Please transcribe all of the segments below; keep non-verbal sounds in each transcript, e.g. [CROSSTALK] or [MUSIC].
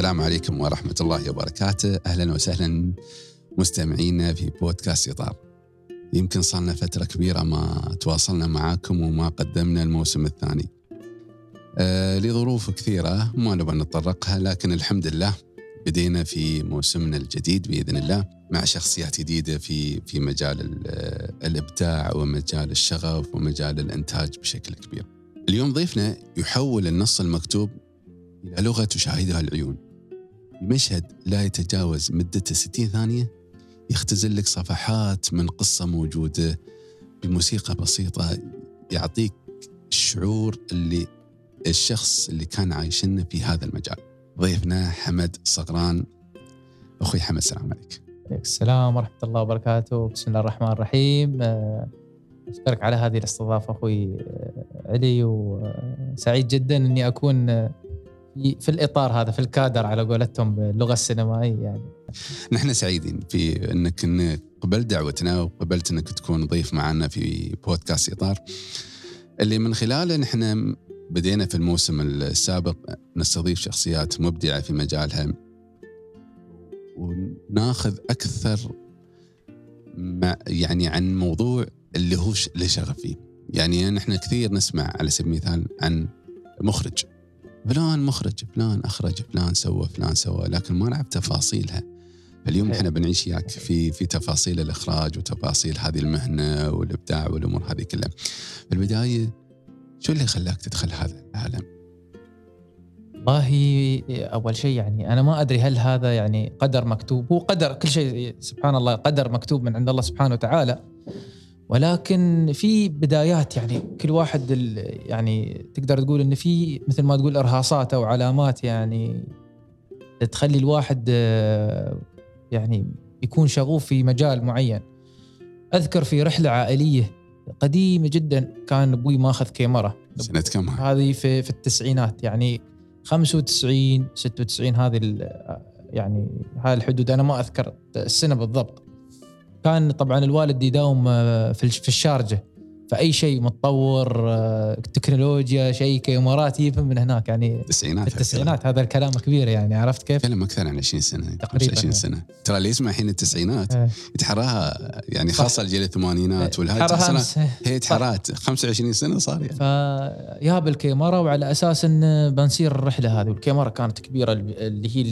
السلام عليكم ورحمة الله وبركاته. أهلا وسهلا مستمعينا في بودكاست إطار. يمكن صارنا فترة كبيرة ما تواصلنا معاكم وما قدمنا الموسم الثاني. آه لظروف كثيرة ما نبغى نتطرقها لكن الحمد لله بدينا في موسمنا الجديد بإذن الله مع شخصيات جديدة في في مجال الإبداع ومجال الشغف ومجال الإنتاج بشكل كبير. اليوم ضيفنا يحول النص المكتوب إلى لغة تشاهدها العيون. بمشهد لا يتجاوز مدته 60 ثانية يختزل لك صفحات من قصة موجودة بموسيقى بسيطة يعطيك الشعور اللي الشخص اللي كان عايشنا في هذا المجال. ضيفنا حمد صغران. أخوي حمد السلام عليك السلام ورحمة الله وبركاته. بسم الله الرحمن الرحيم. آه، أشكرك على هذه الاستضافة أخوي آه، علي وسعيد جدا أني أكون آه، في الإطار هذا في الكادر على قولتهم باللغة السينمائية يعني. نحن سعيدين في إنك قبلت دعوتنا وقبلت إنك تكون ضيف معنا في بودكاست إطار. اللي من خلاله نحن بدينا في الموسم السابق نستضيف شخصيات مبدعة في مجالها. وناخذ أكثر مع يعني عن موضوع اللي هو اللي شغف فيه يعني نحن كثير نسمع على سبيل المثال عن مخرج. فلان مخرج فلان أخرج فلان سوى فلان سوى لكن ما نعرف تفاصيلها فاليوم إحنا بنعيش وياك في في تفاصيل الإخراج وتفاصيل هذه المهنة والإبداع والأمور هذه كلها. في البداية شو اللي خلاك تدخل هذا العالم؟ والله أول شيء يعني أنا ما أدري هل هذا يعني قدر مكتوب هو قدر كل شيء سبحان الله قدر مكتوب من عند الله سبحانه وتعالى ولكن في بدايات يعني كل واحد يعني تقدر تقول إن في مثل ما تقول إرهاصات أو علامات يعني تخلي الواحد يعني يكون شغوف في مجال معين. أذكر في رحلة عائلية قديمة جدا كان أبوي ماخذ كاميرا. سنة كم هذه في في التسعينات يعني 95 96 هذه يعني هاي الحدود. أنا ما أذكر السنة بالضبط. كان طبعا الوالد يداوم آه، في الشارجة. فأي شيء متطور آه، تكنولوجيا شيء كاميرات يفهم من هناك. يعني التسعينات التسعينات هذا الكلام. كبير يعني عرفت كيف؟ فيلم أكثر عن 20 سنة تقريبا 20 سنة. ترى اللي يسمع الحين التسعينات آه. يتحراها يعني خاصة الجيل الثمانينات والهاي هي تحرات. 25 سنة صار يعني. فياب الكاميرا وعلى أساس إن بنصير الرحله هذه. والكاميرا كانت كبيرة اللي هي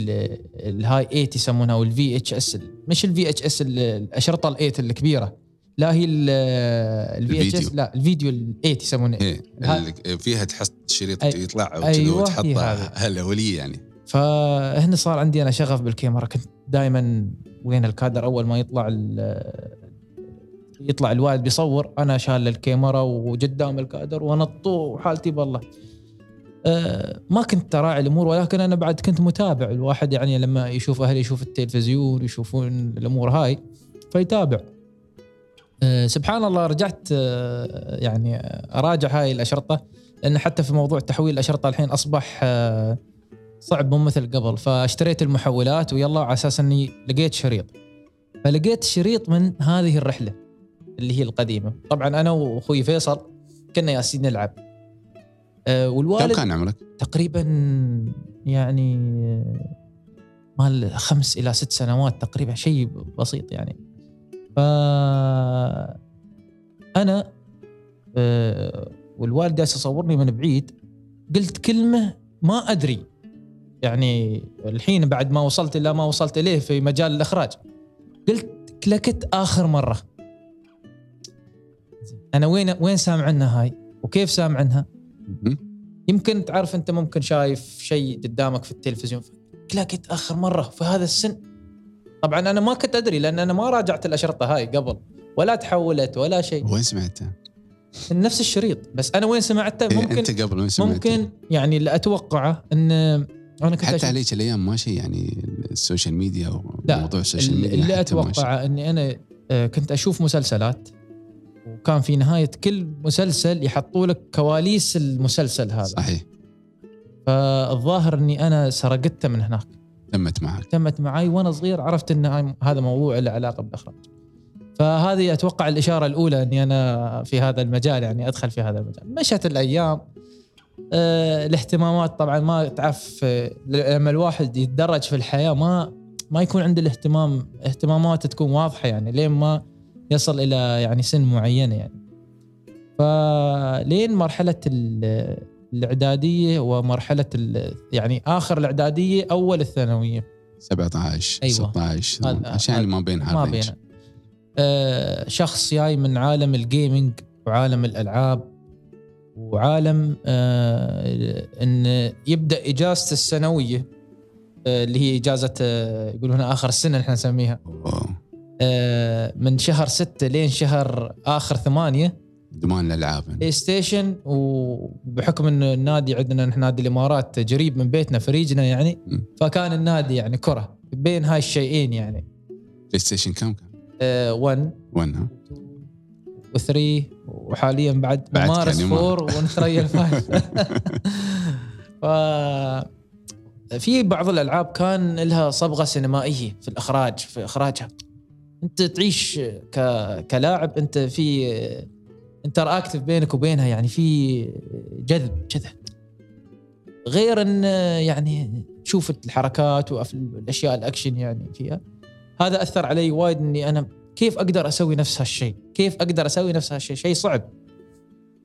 ال Hi 8 يسمونها وال VHS مش ال VHS الأشرطة ال 8 الكبيرة. لا هي ال VHS لا الفيديو ال 8 يسمونه إيه فيها تحط شريط أي يطلع أيوة وتحطها الاوليه يعني. فهنا صار عندي أنا شغف بالكاميرا. كنت دائما وين الكادر أول ما يطلع يطلع الوالد بيصور أنا شال الكاميرا وقدام الكادر ونطو وحالتي بالله. أه ما كنت اراعي الأمور ولكن أنا بعد كنت متابع الواحد يعني لما يشوف أهلي يشوف التلفزيون يشوفون الأمور هاي فيتابع. سبحان الله رجعت أه يعني أراجع هاي الأشرطة لأن حتى في موضوع تحويل الأشرطة الحين أصبح أه صعب مو مثل قبل. فأشتريت المحولات ويلا على أساس إني لقيت شريط. فلقيت شريط من هذه الرحلة اللي هي القديمة. طبعا أنا وأخوي فيصل كنا ياسين نلعب. والوالد كم كان عمرك؟ تقريبا يعني مال خمس إلى ست سنوات تقريبا شيء بسيط يعني. ف أنا أه والوالد جالس يصورني من بعيد قلت كلمة ما أدري. يعني الحين بعد ما وصلت إلى ما وصلت إليه في مجال الإخراج. قلت كلكت آخر مرة. أنا وين وين سامع عنها هاي؟ وكيف سامع عنها؟ يمكن تعرف أنت ممكن شايف شيء قدامك في التلفزيون. كلكت آخر مرة في هذا السن. طبعا أنا ما كنت أدري لأن أنا ما راجعت الأشرطة هاي قبل ولا تحولت ولا شيء. وين سمعتها؟ نفس الشريط بس أنا وين سمعته؟ ممكن إيه أنت قبل وين سمعته؟ ممكن يعني اللي أتوقعه إن أنا كنت حتى عليك الأيام ماشي يعني ال social media وموضوع ال social media اللي أتوقعه إني أنا آه، كنت أشوف مسلسلات وكان في نهاية كل مسلسل يحطوا لك كواليس المسلسل هذا. صحيح. فالظاهر إني أنا سرقته من هناك. تمت معك. تمت معي وأنا صغير عرفت إن هذا موضوع له علاقة بالإخراج. فهذه أتوقع الإشارة الأولى إني أنا في هذا المجال يعني أدخل في هذا المجال. مشت الأيام. آه الاهتمامات طبعا ما تعرف لما الواحد يتدرج في الحياة ما ما يكون عنده الاهتمام اهتمامات تكون واضحة يعني لين ما يصل إلى يعني سن معينة يعني. فلين مرحلة الإعدادية ومرحلة ال- يعني آخر الإعدادية أول الثانوية 17 أيوة. 16 هذا- 18 يعني ما بين ما. بينها آه شخص جاي من عالم الجيمنج وعالم الألعاب وعالم آه إن يبدأ إجازته السنوية آه اللي هي إجازة آه يقولون آخر السنة نحن نسميها. آه من شهر ستة لين شهر آخر ثمانية ادمان الألعاب PlayStation وبحكم إنه النادي عندنا نحن نادي الإمارات قريب من بيتنا في فريجنا يعني مم. فكان النادي يعني كرة بين هاي الشيئين يعني بلاي ستيشن كم كان؟ 1 وين ها؟ و3 وحاليا بعد بعد ممارس كان يمار. 4 ونتريل 5 ف في بعض الألعاب كان لها صبغة سينمائية في الإخراج في إخراجها أنت تعيش ك... كلاعب أنت في انتراكتف بينك وبينها يعني في جذب كذا غير إن يعني تشوف الحركات والاشياء الأكشن يعني فيها هذا أثر علي وايد إني أنا كيف أقدر أسوي نفس هالشيء؟ كيف أقدر أسوي نفس هالشيء؟ شيء صعب.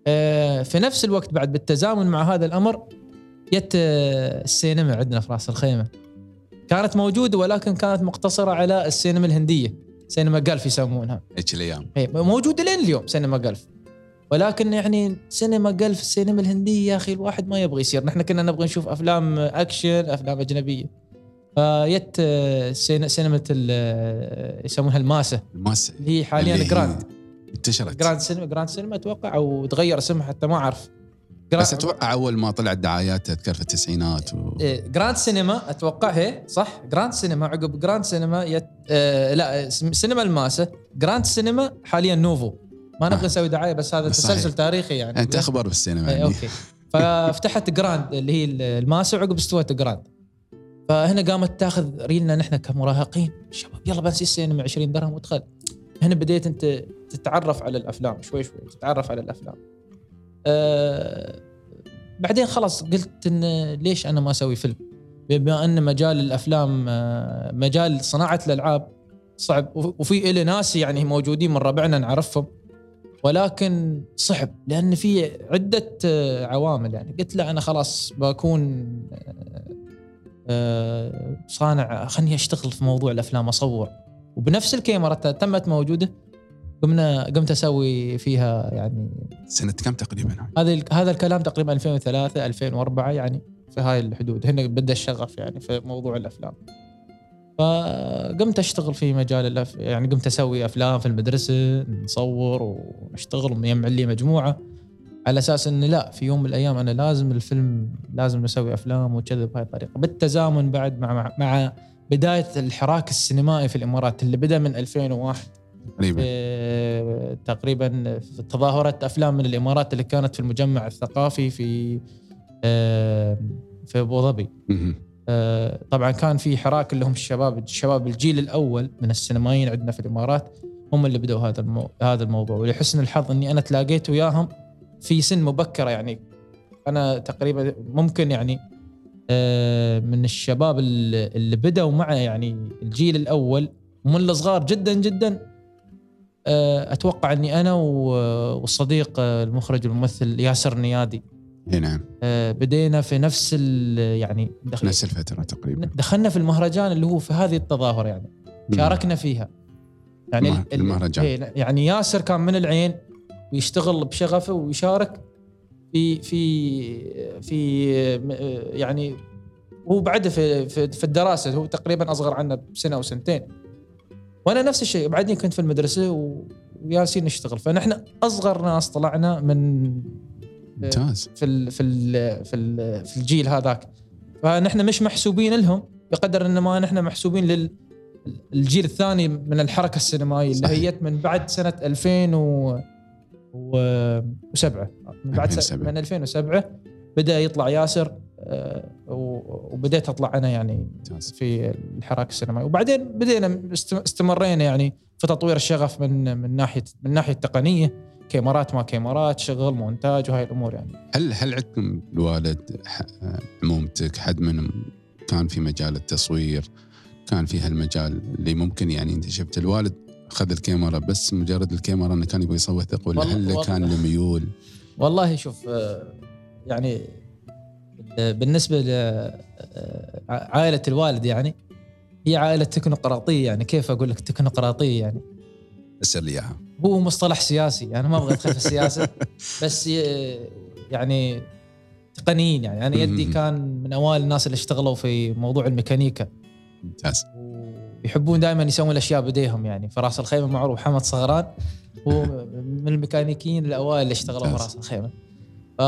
آه، في نفس الوقت بعد بالتزامن مع هذا الأمر جت آه، السينما عندنا في راس الخيمة. كانت موجودة ولكن كانت مقتصرة على السينما الهندية، سينما Gulf يسمونها. هيك الأيام هي موجودة لين اليوم سينما Gulf. ولكن يعني سينما Gulf السينما الهندية يا أخي الواحد ما يبغى يصير، نحن كنا نبغى نشوف أفلام أكشن، أفلام أجنبية. فجت آه، سين- سينما آه، يسمونها الماسه الماس اللي هي حاليا اللي Grand. انتشرت. Grand سينما Grand سينما أتوقع أو تغير اسمها حتى ما أعرف. بس أتوقع أول ما طلعت دعايات تذكر في التسعينات و... إيه، Grand سينما أتوقع هي صح؟ Grand سينما عقب Grand سينما يت... آه لا سينما الماسه جراند سينما حاليا Novo. ما نبغى آه. نسوي دعاية بس هذا. تسلسل تاريخي يعني. أنت اخبر بالسينما إيه، يعني. okay. ففتحت Grand اللي هي الماسة وعقب استوت Grand فهنا قامت تاخذ ريلنا نحن كمراهقين. شباب يلا بنسي السينما 20 درهم وادخل. هنا بديت أنت تتعرف على الأفلام شوي شوي تتعرف على الأفلام. أه بعدين خلاص قلت إن ليش أنا ما أسوي فيلم؟ بما أن مجال الأفلام آه، مجال صناعة الألعاب صعب وف- وفي إلي ناس يعني موجودين من ربعنا نعرفهم. ولكن صعب لأن في عدة آه، عوامل يعني. قلت لا أنا خلاص بكون آه، آه، صانع خلني أشتغل في موضوع الأفلام أصور. وبنفس الكاميرا تمت موجودة قمنا قمت أسوي فيها يعني سنة كم تقريبا؟ هذا هذا الكلام تقريبا 2003 2004 يعني في هاي الحدود. هنا بدأ الشغف يعني في موضوع الأفلام. فقمت أشتغل في مجال الأف... يعني قمت أسوي أفلام في المدرسة نصور ونشتغل ومجمع لي مجموعة على أساس انه لا في يوم من الأيام أنا لازم الفيلم لازم نسوي أفلام وكذا بهاي الطريقة. بالتزامن بعد مع مع, مع بداية الحراك السينمائي في الإمارات اللي بدأ من 2001 تقريبا في تقريبا في تظاهرة أفلام من الإمارات اللي كانت في المجمع الثقافي في آه، في أبو ظبي. طبعا كان في حراك اللي هم الشباب. الشباب الجيل الأول من السينمائيين عندنا في الإمارات هم اللي بدأوا هذا المو... هذا الموضوع. ولحسن الحظ إني أنا تلاقيت وياهم في سن مبكرة يعني. أنا تقريبا ممكن يعني آه، من الشباب اللي بدأوا مع يعني الجيل الأول ومن الصغار جدا جدا. آه، أتوقع إني أنا والصديق آه، المخرج والممثل ياسر نيادي. إي نعم. آه، بدينا في نفس ال- يعني دخل نفس الفترة تقريبا. دخلنا في المهرجان اللي هو في هذه التظاهر يعني. شاركنا فيها. يعني المه- ال- ال- المهرجان. يعني ياسر كان من العين ويشتغل بشغفه ويشارك في في في يعني هو بعده في في, الدراسة هو تقريبا أصغر عنا بسنة أو سنتين. وأنا نفس الشيء بعدني كنت في المدرسة وياسين نشتغل فنحن أصغر ناس طلعنا من ممتاز. في ال في ال في, ال في الجيل هذاك. فنحن مش محسوبين لهم بقدر إن ما نحن محسوبين للجيل الثاني من الحركة السينمائية اللي. هيت من بعد سنة 2007 من بعد س- 2007. من 2007 بدأ يطلع ياسر آه، وبديت أطلع أنا يعني ممتاز. في الحراك السينمائي وبعدين بدينا است- استمرينا يعني في تطوير الشغف من من ناحيه من ناحية التقنية. كاميرات ما كاميرات شغل مونتاج وهاي الأمور يعني هل هل عندكم الوالد عمومتك حد منهم كان في مجال التصوير كان في هالمجال اللي ممكن يعني انت شفت الوالد اخذ الكاميرا بس مجرد الكاميرا انه كان يبغى يصوتك ولا هل. كان له ميول؟ والله شوف آه، يعني آه، بالنسبة لعائله الوالد يعني هي عائلة تكنوقراطية يعني كيف أقول لك تكنوقراطية يعني فسر لي إياها هو مصطلح سياسي أنا ما أبغى ادخل في السياسة [LAUGHS] بس يعني تقنيين يعني. أنا يدي. كان من أوائل الناس اللي اشتغلوا في موضوع الميكانيكا. ممتاز. ويحبون دائما يسوون الأشياء بايديهم يعني. في راس الخيمه معروف محمد صغران هو من الميكانيكيين الأوائل اللي اشتغلوا في. راس الخيمة. ف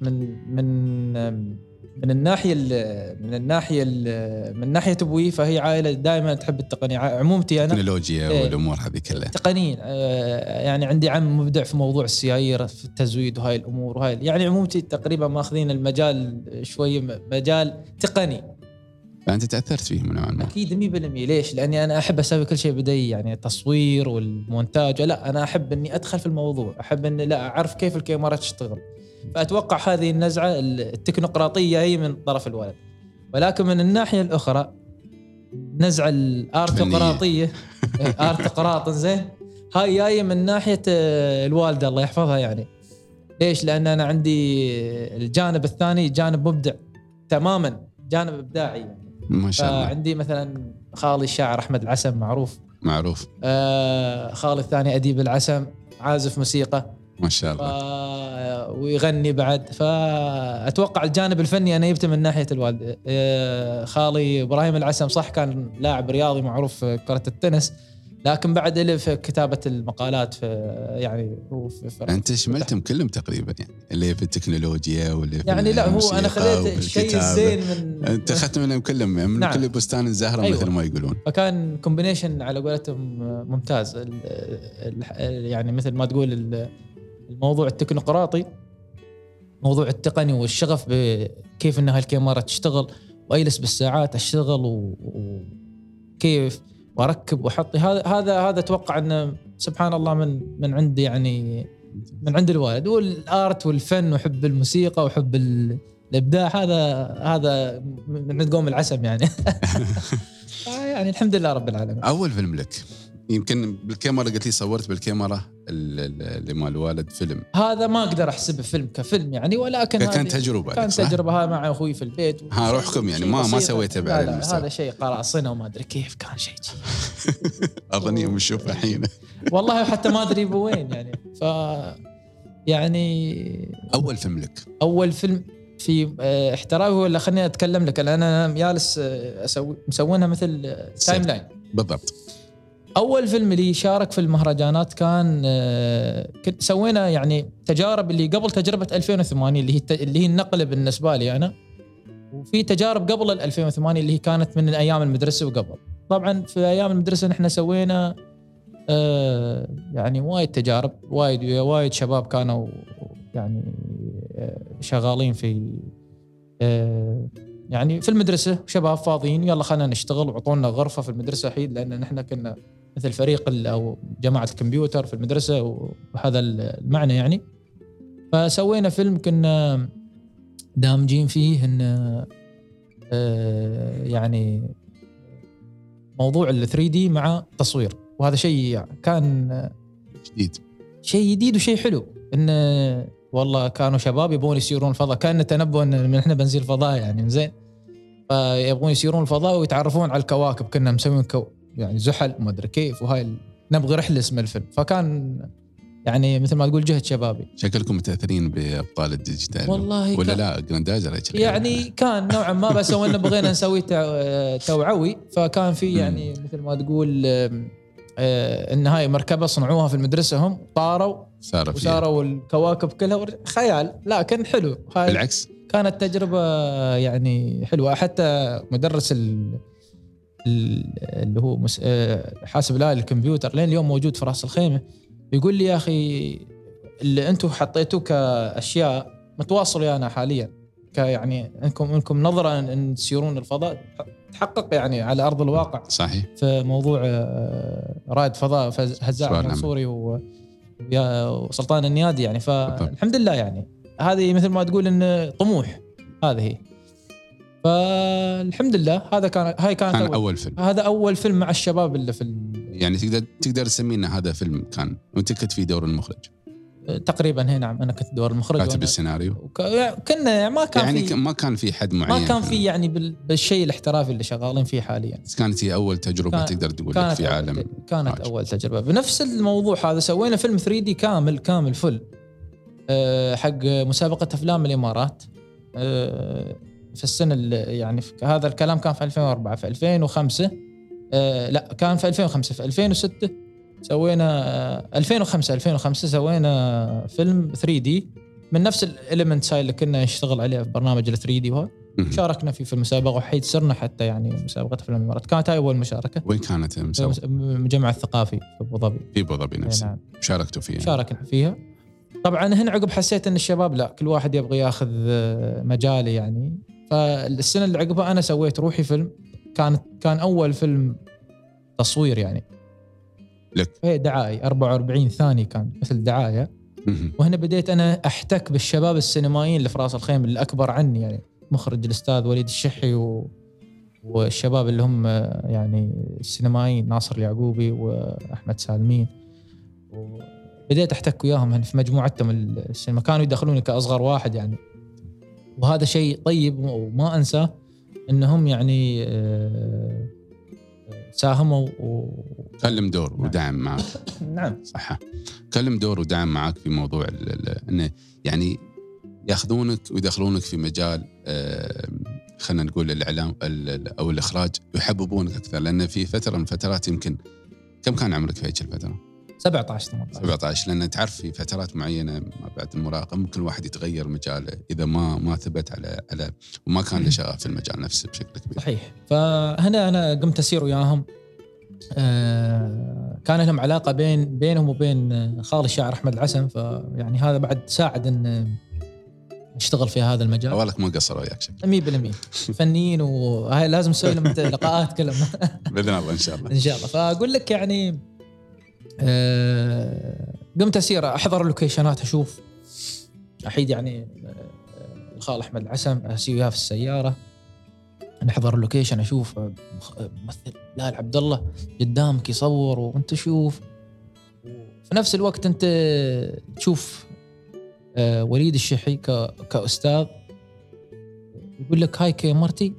من من من الناحية ال- من الناحية ال- من ناحية أبوي فهي عائلة دائما تحب التقنية. عمومتي أنا التكنولوجيا إيه. والأمور هذه كلها. تقنيين آه، يعني عندي عم مبدع في موضوع السيايير في التزويد وهاي الأمور وهاي. يعني عمومتي تقريبا ماخذين المجال شوي مجال تقني. فأنت تأثرت فيهم نوعا ما. أكيد 100% ليش؟ لأني أنا أحب أسوي كل شيء بدي يعني التصوير والمونتاج. لا أنا أحب إني أدخل في الموضوع، أحب إني لا أعرف كيف الكاميرا تشتغل. فأتوقع هذه النزعة التكنوقراطية هي من طرف الولد. ولكن من الناحية الأخرى نزعة الارتقراطية [LAUGHS] ارتقراط زين هاي جاية من ناحية آه، الوالدة الله يحفظها يعني. ليش؟ لأن أنا عندي الجانب الثاني جانب مبدع تماما جانب إبداعي يعني. ما شاء الله فعندي مثلا خالي الشاعر أحمد العسم معروف معروف آه خالي الثاني أديب العسم عازف موسيقى ما شاء ف... الله ويغني بعد فأتوقع الجانب الفني أنا جبته من ناحية الوالد آه خالي إبراهيم العسم صح كان لاعب رياضي معروف في كرة التنس لكن بعد له في كتابة المقالات في يعني هو في, في أنت شملتهم كلهم تقريبا يعني اللي في التكنولوجيا واللي في يعني لا هو أنا خذيت الشيء. الزين من أنت أخذت منهم كلهم من نعم. كل بستان زهرة أيوة. مثل ما يقولون فكان كومبينيشن على قولتهم ممتاز ال- ال- يعني مثل ما تقول الموضوع التكنوقراطي موضوع التقني والشغف بكيف ان هالكاميرا تشتغل واجلس بالساعات أشتغل و- وكيف وأركب واحط هذا هذا هذا أتوقع إنه سبحان الله من من عند يعني من عند الوالد. والآرت والفن وحب الموسيقى وحب ال- الإبداع هذا هذا من عند قوم العسم يعني. [LAUGHS] [LAUGHS] يعني الحمد لله رب العالمين. أول فيلم لك. يمكن بالكاميرا قلت لي صورت بالكاميرا ال- ال- اللي مال الوالد فيلم. هذا ما أقدر احسبه فيلم كفيلم يعني ولكن كانت تجربة كان لك صح؟ تجربة. مع أخوي في البيت. ها، روحكم يعني، ما- ما. سويته لا بعد لا المستوى. هذا شيء قراصنة وما أدري كيف كان شيء اظن يوم نشوفه الحين. [LAUGHS] والله حتى ما أدري بوين يعني. ف يعني أول فيلم لك. أول فيلم في آه، احترافي ولا خليني أتكلم لك أنا جالس آه، أسوي مسوينها مثل آه، timeline بالضبط. أول فيلم اللي شارك في المهرجانات كان آه، كنت سوينا يعني تجارب اللي قبل تجربة 2008 اللي هي اللي هي النقله بالنسبة لي أنا. وفي تجارب قبل ال 2008 اللي هي كانت من أيام المدرسة وقبل. طبعا في أيام المدرسة نحن سوينا آه، يعني وايد تجارب وايد وايد شباب كانوا يعني آه، شغالين في يعني في المدرسة شباب فاضيين يلا خلينا نشتغل وعطونا غرفة في المدرسة الحين لأن نحن كنا مثل فريق أو جماعة الكمبيوتر في المدرسة وهذا المعنى يعني. فسوينا فيلم كنا دامجين فيه إن آه، يعني موضوع ال 3D مع تصوير. وهذا شيء كان جديد. شيء جديد وشيء حلو. انه والله كانوا شباب يبغون يسيرون الفضاء. كأن تنبؤ إن إحنا بنزيل فضاء يعني زين. فيبغون يسيرون الفضاء ويتعرفون على الكواكب. كنا مسوين كو يعني زحل وما أدري كيف وهاي نبغي رحلة اسم الفيلم. فكان يعني مثل ما تقول جهد شبابي. شكلكم متأثرين بأبطال ال digital. والله ولا كان- لا جراندايزر يعني كان نوعا ما بس هو بغينا نسوي تو- توعوي فكان في يعني مثل ما تقول آه، إن هاي مركبة صنعوها في المدرسة هم طاروا فيها. وساروا الكواكب كلها. خيال لكن حلو. بالعكس. كانت تجربة يعني حلوة. حتى مدرس ال- اللي هو مس... آه، حاسب الالي الكمبيوتر. لين اليوم موجود في راس الخيمة. يقول لي يا أخي اللي أنتم حطيتوه كأشياء متواصل ويانا حاليا ك يعني انكم إنكم نظره إن تسيرون الفضاء تحقق يعني على أرض الواقع. صحيح. في موضوع آه، رائد فضاء هزاع المنصوري وسلطان النيادي يعني. فالحمد لله يعني. هذه مثل ما تقول انه طموح هذه. هي فالحمد لله هذا كان هاي كانت كان أول. أول فيلم. هذا أول فيلم مع الشباب اللي في يعني تقدر تقدر تسميه إن هذا فيلم كان وأنت كنت في دور المخرج. تقريبا هي نعم أنا كنت دور المخرج كاتب السيناريو. وك- كنا ما كان يعني في ما كان في حد معين ما كان في يعني بال- بالشيء الاحترافي اللي شغالين فيه حاليا. بس كانت هي أول تجربة كان- تقدر تقول لك كانت في عالم كانت هاج. أول تجربة. بنفس الموضوع هذا سوينا فيلم 3 دي كامل كامل فل. أه، حق مسابقة أفلام الإمارات. أه، في السنة اللي يعني في هذا الكلام كان في 2004 في 2005 أه، لا كان في 2005 في 2006 سوينا أه، 2005 2005 سوينا فيلم 3D من نفس ال elements هاي اللي كنا نشتغل عليها في برنامج ال 3D. شاركنا فيه في المسابقة وحيد صرنا حتى يعني مسابقة افلام الإمارات. كانت هاي أول مشاركة. وين كانت المسابقة؟ المجمع الثقافي في أبو ظبي. في أبو ظبي نفسه. نعم. شاركتوا فيها. شاركنا فيها. طبعا هنا عقب حسيت إن الشباب لا كل واحد يبغى ياخذ آه، مجالي يعني. فالسنة اللي عقبها أنا سويت روحي فيلم. كانت كان أول فيلم تصوير يعني. لك. هي دعائي 44 ثانية كان مثل دعاية. وهنا بديت أنا أحتك بالشباب السينمائيين اللي في راس الخيم اللي اكبر عني يعني. مخرج الأستاذ وليد الشحي و... والشباب اللي هم يعني السينمائيين ناصر اليعقوبي وأحمد سالمين. بديت أحتك وياهم في مجموعتهم السينما. كانوا يدخلوني كأصغر واحد يعني. وهذا شيء طيب وما أنساه إنهم يعني آه، ساهموا و... كلم دور ودعم معك. [COUGHS] نعم. صح. كلم دور ودعم معك في موضوع إنه يعني ياخذونك ويدخلونك في مجال آه، خلينا نقول الإعلام ال- ال- أو الإخراج يحببونك أكثر لأن في فترة من الفترات يمكن كم كان عمرك في هيك الفترة؟ 17 18 17 لأن تعرف في فترات معينة ما بعد المراهقه ممكن الواحد يتغير مجاله إذا ما ما ثبت على على وما كان له شغف في المجال نفسه بشكل كبير. صحيح. فهنا أنا قمت أسير وياهم. آه، كان لهم علاقة بين بينهم وبين خالي الشاعر أحمد العسن فيعني هذا بعد ساعد إن أشتغل في هذا المجال. اولك ما قصروا وياك شكل 100% فنيين وهاي لازم نسوي لهم [LAUGHS] لقاءات كلهم. بإذن الله إن شاء الله. إن شاء الله. فأقول لك يعني قمت أسير أحضر اللوكيشنات أشوف. أحيد يعني آه، الخال أحمد العسم أسير وياه في السيارة. نحضر ال location أشوف آه، آه، ممثل بلال عبد الله قدامك يصور وأنت تشوف. في نفس الوقت أنت تشوف آه، وليد الشحي كأستاذ. يقول لك هاي كاميرتي.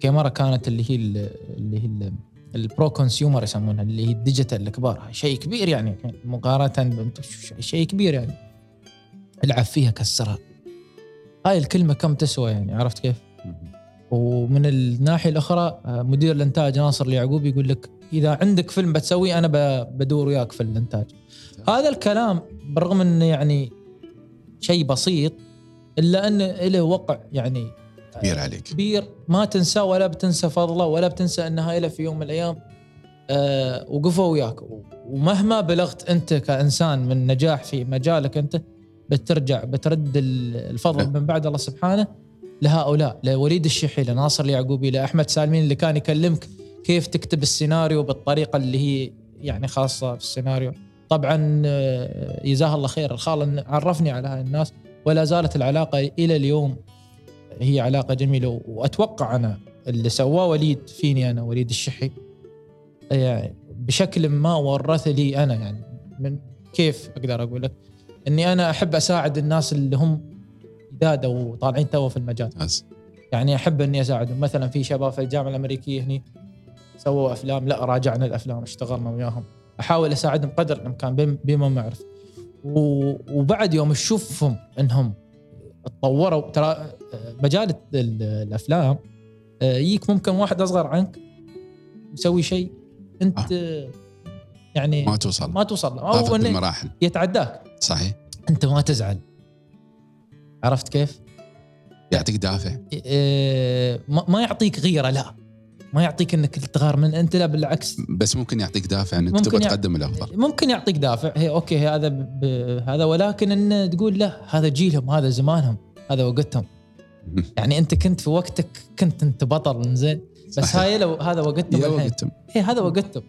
كاميرا كانت اللي هي ال- اللي هي ال pro consumer يسمونها اللي هي ال digital الكبار. شيء كبير يعني مقارنة شيء كبير يعني. العب فيها كسرها. هاي الكلمة كم تسوى يعني عرفت كيف؟ ومن الناحية الأخرى مدير الإنتاج ناصر اليعقوب يقول لك إذا عندك فيلم بتسويه أنا بدور وياك في الإنتاج. هذا الكلام بالرغم إنه يعني شيء بسيط إلا إنه له وقع يعني كبير عليك. كبير ما تنساه ولا بتنسى فضله ولا بتنسى إنها له في يوم من الأيام آه وقفوا وياك ومهما بلغت أنت كإنسان من نجاح في مجالك أنت بترجع بترد ال- الفضل نعم. من بعد الله سبحانه لهؤلاء لوليد الشحي لناصر اليعقوبي لأحمد سالمين اللي كان يكلمك كيف تكتب السيناريو بالطريقة اللي هي يعني خاصة في السيناريو طبعا آه، جزاه الله خير الخال عرفني على هاي الناس ولا زالت العلاقة إلى اليوم هي علاقة جميلة وأتوقع أنا اللي سواه وليد فيني أنا وليد الشحي. يعني بشكل ما ورث لي أنا يعني من كيف أقدر أقول لك؟ إني أنا أحب أساعد الناس اللي هم جداد وطالعين تو في المجال. يعني أحب إني أساعدهم. مثلا في شباب في الجامعة الأمريكية هني سووا أفلام لا راجعنا الأفلام اشتغلنا وياهم. أحاول أساعدهم قدر الإمكان بم- بما ما اعرف وبعد يوم تشوفهم إنهم تطوروا ترى مجال ال- الأفلام آه، يجيك ممكن واحد أصغر عنك يسوي شيء أنت آه، يعني ما توصل ما توصل له. أو إنه بالمراحل يتعداك. صحيح. أنت ما تزعل. عرفت كيف؟ يعطيك دافع. إيه، ما يعطيك غيرة لا. ما يعطيك إنك تغار من أنت لا بالعكس. بس ممكن يعطيك دافع إنك تبغى يع- تقدم الافضل ممكن يعطيك دافع. هي أوكي هذا هذا ولكن ان تقول لا هذا جيلهم هذا زمانهم هذا وقتهم. [LAUGHS] يعني أنت كنت في وقتك كنت أنت بطل زين بس صحيح. هاي لو هذا وقتهم الحين اي هذا وقتهم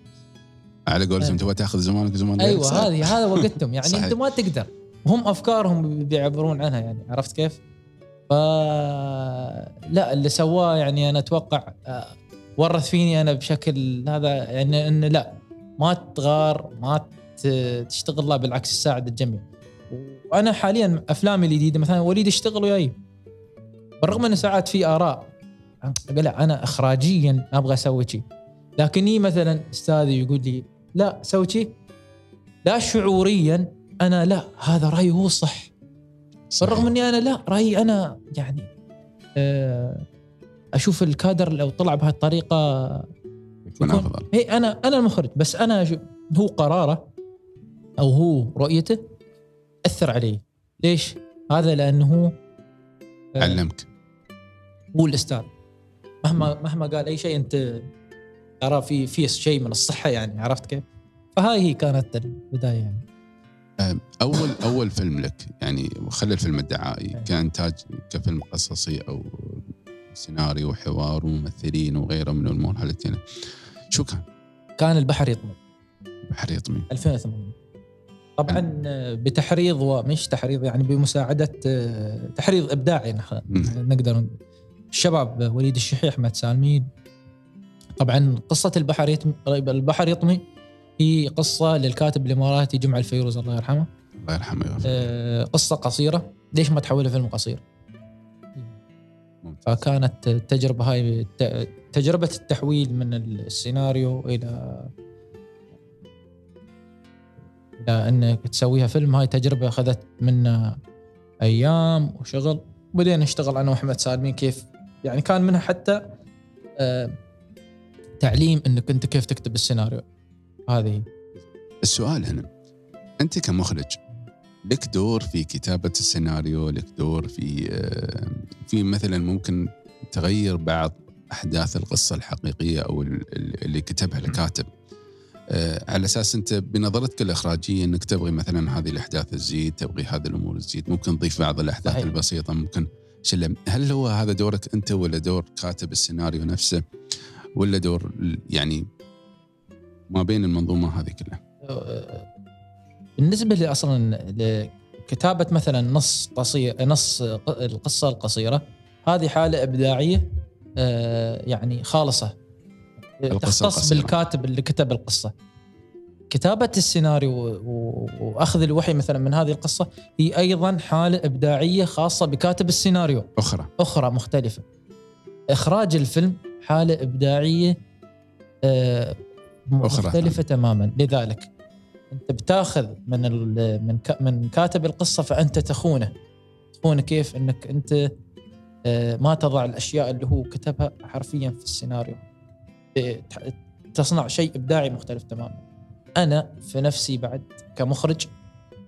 على قولتهم أه. تبغى تاخذ زمانك زمان أيوه. هذه هذا وقتهم يعني صحيح. انت ما تقدر هم أفكارهم بيعبرون عنها يعني عرفت كيف؟ ف لا اللي سواه يعني أنا أتوقع آه، ورث فيني أنا بشكل هذا يعني إنه لا ما تغار ما تشتغل لا بالعكس تساعد الجميع وأنا حاليا أفلامي الجديدة مثلا وليد يشتغل وياي بالرغم انه ساعات في آراء أقول لا أنا اخراجيا أبغى أسوي شيء. لكني مثلا أستاذي يقول لي لا سوي شيء. لا شعوريا أنا لا هذا رأيي هو صح. بالرغم أني أنا لا رأيي أنا يعني آه، أشوف الكادر لو طلع بهالطريقة يكون أفضل. هي أنا أنا المخرج. بس أنا هو قراره أو هو رؤيته أثر علي. ليش؟ هذا لأنه هو آه، علمك هو الاستاذ مهما مهما قال أي شيء أنت ترى في في شيء من الصحة يعني عرفت كيف؟ فهاي هي كانت البداية يعني اول أول فيلم لك يعني خلي الفيلم الدعائي أي. كإنتاج كفيلم قصصي أو سيناريو وحوار وممثلين وغيره من الأمور هالتين شو كان؟ كان البحر يطمن بحر يطمي 2008 طبعا بتحريض ومش تحريض يعني بمساعدة آه، تحريض إبداعي. نقدر نقول الشباب وليد الشحيح احمد سالمين. طبعا قصة البحر يطمي البحر يطمي. هي قصة للكاتب الاماراتي جمع الفيروز الله يرحمه. الله يرحمه. آه، قصة قصيرة. ليش ما تحولها فيلم قصير. فكانت التجربة هاي ت- تجربة التحويل من السيناريو إلى إلى إنك تسويها فيلم. هاي تجربة أخذت منا أيام وشغل. بدينا نشتغل أنا وأحمد سالمين كيف يعني كان منها حتى آه، تعليم إنك أنت كيف تكتب السيناريو. هذه. السؤال هنا أنت كمخرج لك دور في كتابة السيناريو لك دور في آه، في مثلا ممكن تغير بعض أحداث القصة الحقيقية أو ال- ال- اللي كتبها الكاتب. آه، على أساس أنت بنظرتك الإخراجية إنك تبغي مثلا هذه الأحداث تزيد تبغي هذه الأمور تزيد ممكن تضيف بعض الأحداث صحيح. البسيطة ممكن شلم هل هو هذا دورك أنت ولا دور كاتب السيناريو نفسه ولا دور يعني ما بين المنظومة هذه كلها؟ بالنسبة لي أصلا لكتابه مثلا نص قصير نص القصة القصيرة هذه حالة إبداعية آه، يعني خالصة. تختص. بالكاتب اللي كتب القصة. كتابة السيناريو وأخذ الوحي مثلا من هذه القصة هي أيضا حالة إبداعية خاصة بكاتب السيناريو. أخرى. أخرى مختلفة. إخراج الفيلم حالة إبداعية آه، أخرى. مختلفة تماما. لذلك أنت بتاخذ من من من كاتب القصة فأنت تخونه. تخونه كيف إنك أنت آه، ما تضع الأشياء اللي هو كتبها حرفيا في السيناريو. تصنع شيء إبداعي مختلف تماما. أنا في نفسي بعد كمخرج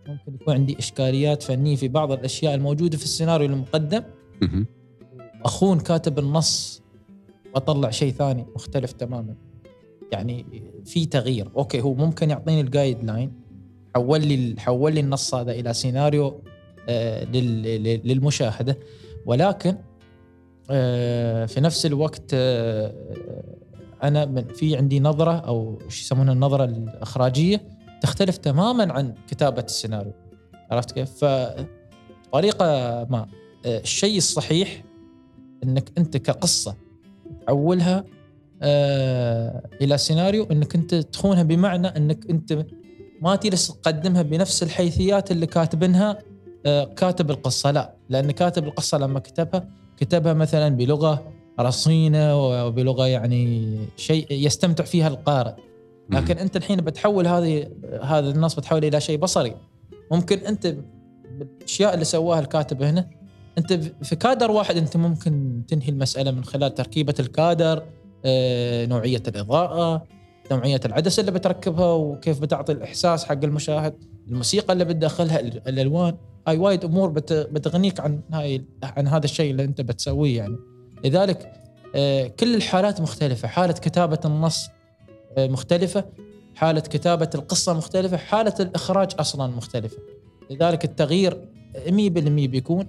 ممكن يكون عندي إشكاليات فنية في بعض الأشياء الموجودة في السيناريو المقدم. أخون كاتب النص وأطلع شيء ثاني مختلف تماما. يعني في تغيير. okay هو ممكن يعطيني ال guideline حول لي حول لي النص هذا إلى سيناريو آه، لل- لل- للمشاهدة. ولكن آه، في نفس الوقت آه، أنا من في عندي نظرة أو إيش يسمونها النظرة الإخراجية تختلف تماما عن كتابة السيناريو عرفت كيف؟ فطريقة ما الشيء الصحيح إنك أنت كقصة تحولها آه إلى سيناريو إنك أنت تخونها بمعنى إنك أنت ما تجلس تقدمها بنفس الحيثيات اللي كاتبينها آه كاتب القصة لا لأن كاتب القصة لما كتبها كتبها مثلا بلغة رصينة وبلغة يعني شيء يستمتع فيها القارئ. لكن أنت الحين بتحول هذه هذا النص بتحوله إلى شيء بصري. ممكن أنت بالأشياء اللي سواها الكاتب هنا أنت في كادر واحد أنت ممكن تنهي المسألة من خلال تركيبة الكادر آه، نوعية الإضاءة نوعية العدسة اللي بتركبها وكيف بتعطي الإحساس حق المشاهد الموسيقى اللي بتدخلها ال- الألوان. هاي وايد أمور بت- بتغنيك عن هاي عن هذا الشيء اللي أنت بتسويه يعني. لذلك آه، كل الحالات مختلفة. حالة كتابة النص آه، مختلفة. حالة كتابة القصة مختلفة. حالة الإخراج أصلا مختلفة. لذلك التغيير 100% بيكون.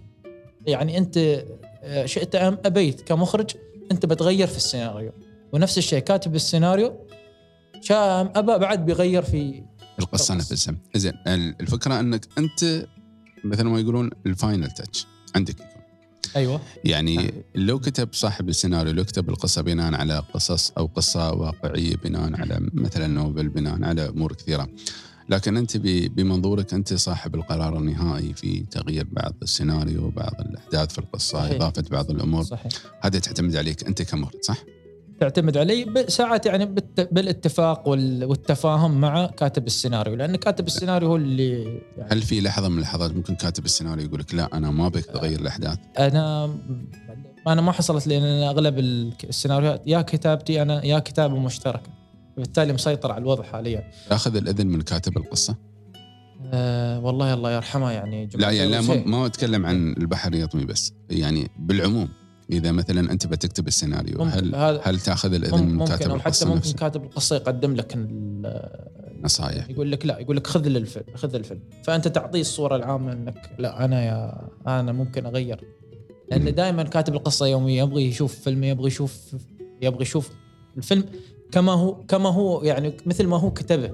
يعني أنت آه، شئت أم أبيت كمخرج أنت بتغير في السيناريو. ونفس الشيء كاتب السيناريو شاء أم ابى بعد بيغير في القصة. نفسها. زين الفكرة أنك أنت مثل ما يقولون الفاينل تاتش عندك. أيوه. يعني لو كتب صاحب السيناريو لو كتب القصة بناء على قصص أو قصة واقعية بناء على مثلا نوبل بناء على أمور كثيرة. لكن أنت بمنظورك أنت صاحب القرار النهائي في تغيير بعض السيناريو بعض الأحداث في القصة صحيح. إضافة بعض الأمور. صحيح. هذا تعتمد عليك أنت كمخرج صح؟ تعتمد علي ب- ساعات يعني بالاتفاق وال- والتفاهم مع كاتب السيناريو لأن كاتب السيناريو هو اللي يعني هل في لحظة من اللحظات ممكن كاتب السيناريو يقول لك لا أنا ما بك تغير الأحداث أنا أنا ما حصلت لي لأن أغلب ال- السيناريوهات يا كتابتي أنا يا كتابه مشتركة بالتالي مسيطر على الوضع حاليا تأخذ الإذن من كاتب القصة؟ أه والله الله يرحمه يعني لا يعني لا ما. ما أتكلم عن البحر يطمي بس يعني بالعموم إذا مثلا أنت بتكتب السيناريو هل هل تأخذ الإذن من كاتب أو حتى القصة ممكن نفسه؟ كاتب القصة يقدم لك ال- نصائح. يقول لك لا يقول لك خذ لي الفيلم خذ الفيلم. فأنت تعطيه الصورة العامة إنك لا أنا يا أنا ممكن أغير. لأن دائما كاتب القصة يوميا يبغى يشوف فيلم يبغى يشوف يبغى يشوف الفيلم كما هو كما هو يعني مثل ما هو كتبه.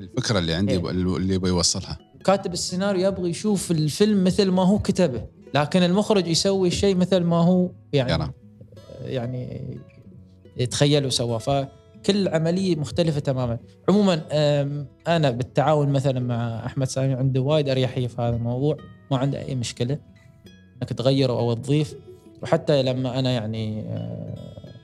الفكرة اللي عندي إيه. اللي يبغى يوصلها كاتب السيناريو يبغى يشوف الفيلم مثل ما هو كتبه. لكن المخرج يسوي الشيء مثل ما هو يعني يرى يعني يتخيل وسواه فكل عملية مختلفة تماما. عموما أنا بالتعاون مثلا مع أحمد سامي عنده وايد أريحية في هذا الموضوع. ما عنده أي مشكلة. إنك تغير أو تضيف. وحتى لما أنا يعني آه،